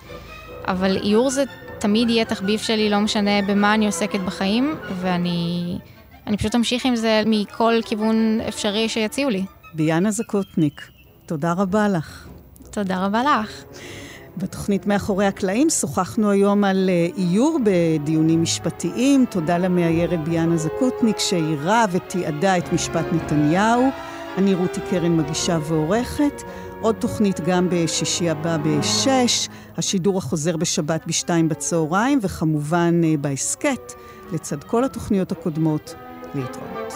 אבל איור זה תמיד יהיה תחביב שלי, לא משנה במה אני עוסקת בחיים, ואני אני פשוט אמשיך עם זה מכל כיוון אפשרי שיציעו לי. ביאנה זקוטניק, תודה רבה לך. תודה רבה לך. בתוכנית מאחורי הקלעים שוחחנו היום על אה, איור בדיונים משפטיים. תודה למאיירת ביאנה זקוטניק שאירה ותיעדה את משפט נתניהו. אני רותי קרן מגישה ועורכת. עוד תוכנית גם בשישי הבא בשש, השידור החוזר בשבת בשתיים בצהריים, וכמובן אה, בהסכת, לצד כל התוכניות הקודמות, Midwort.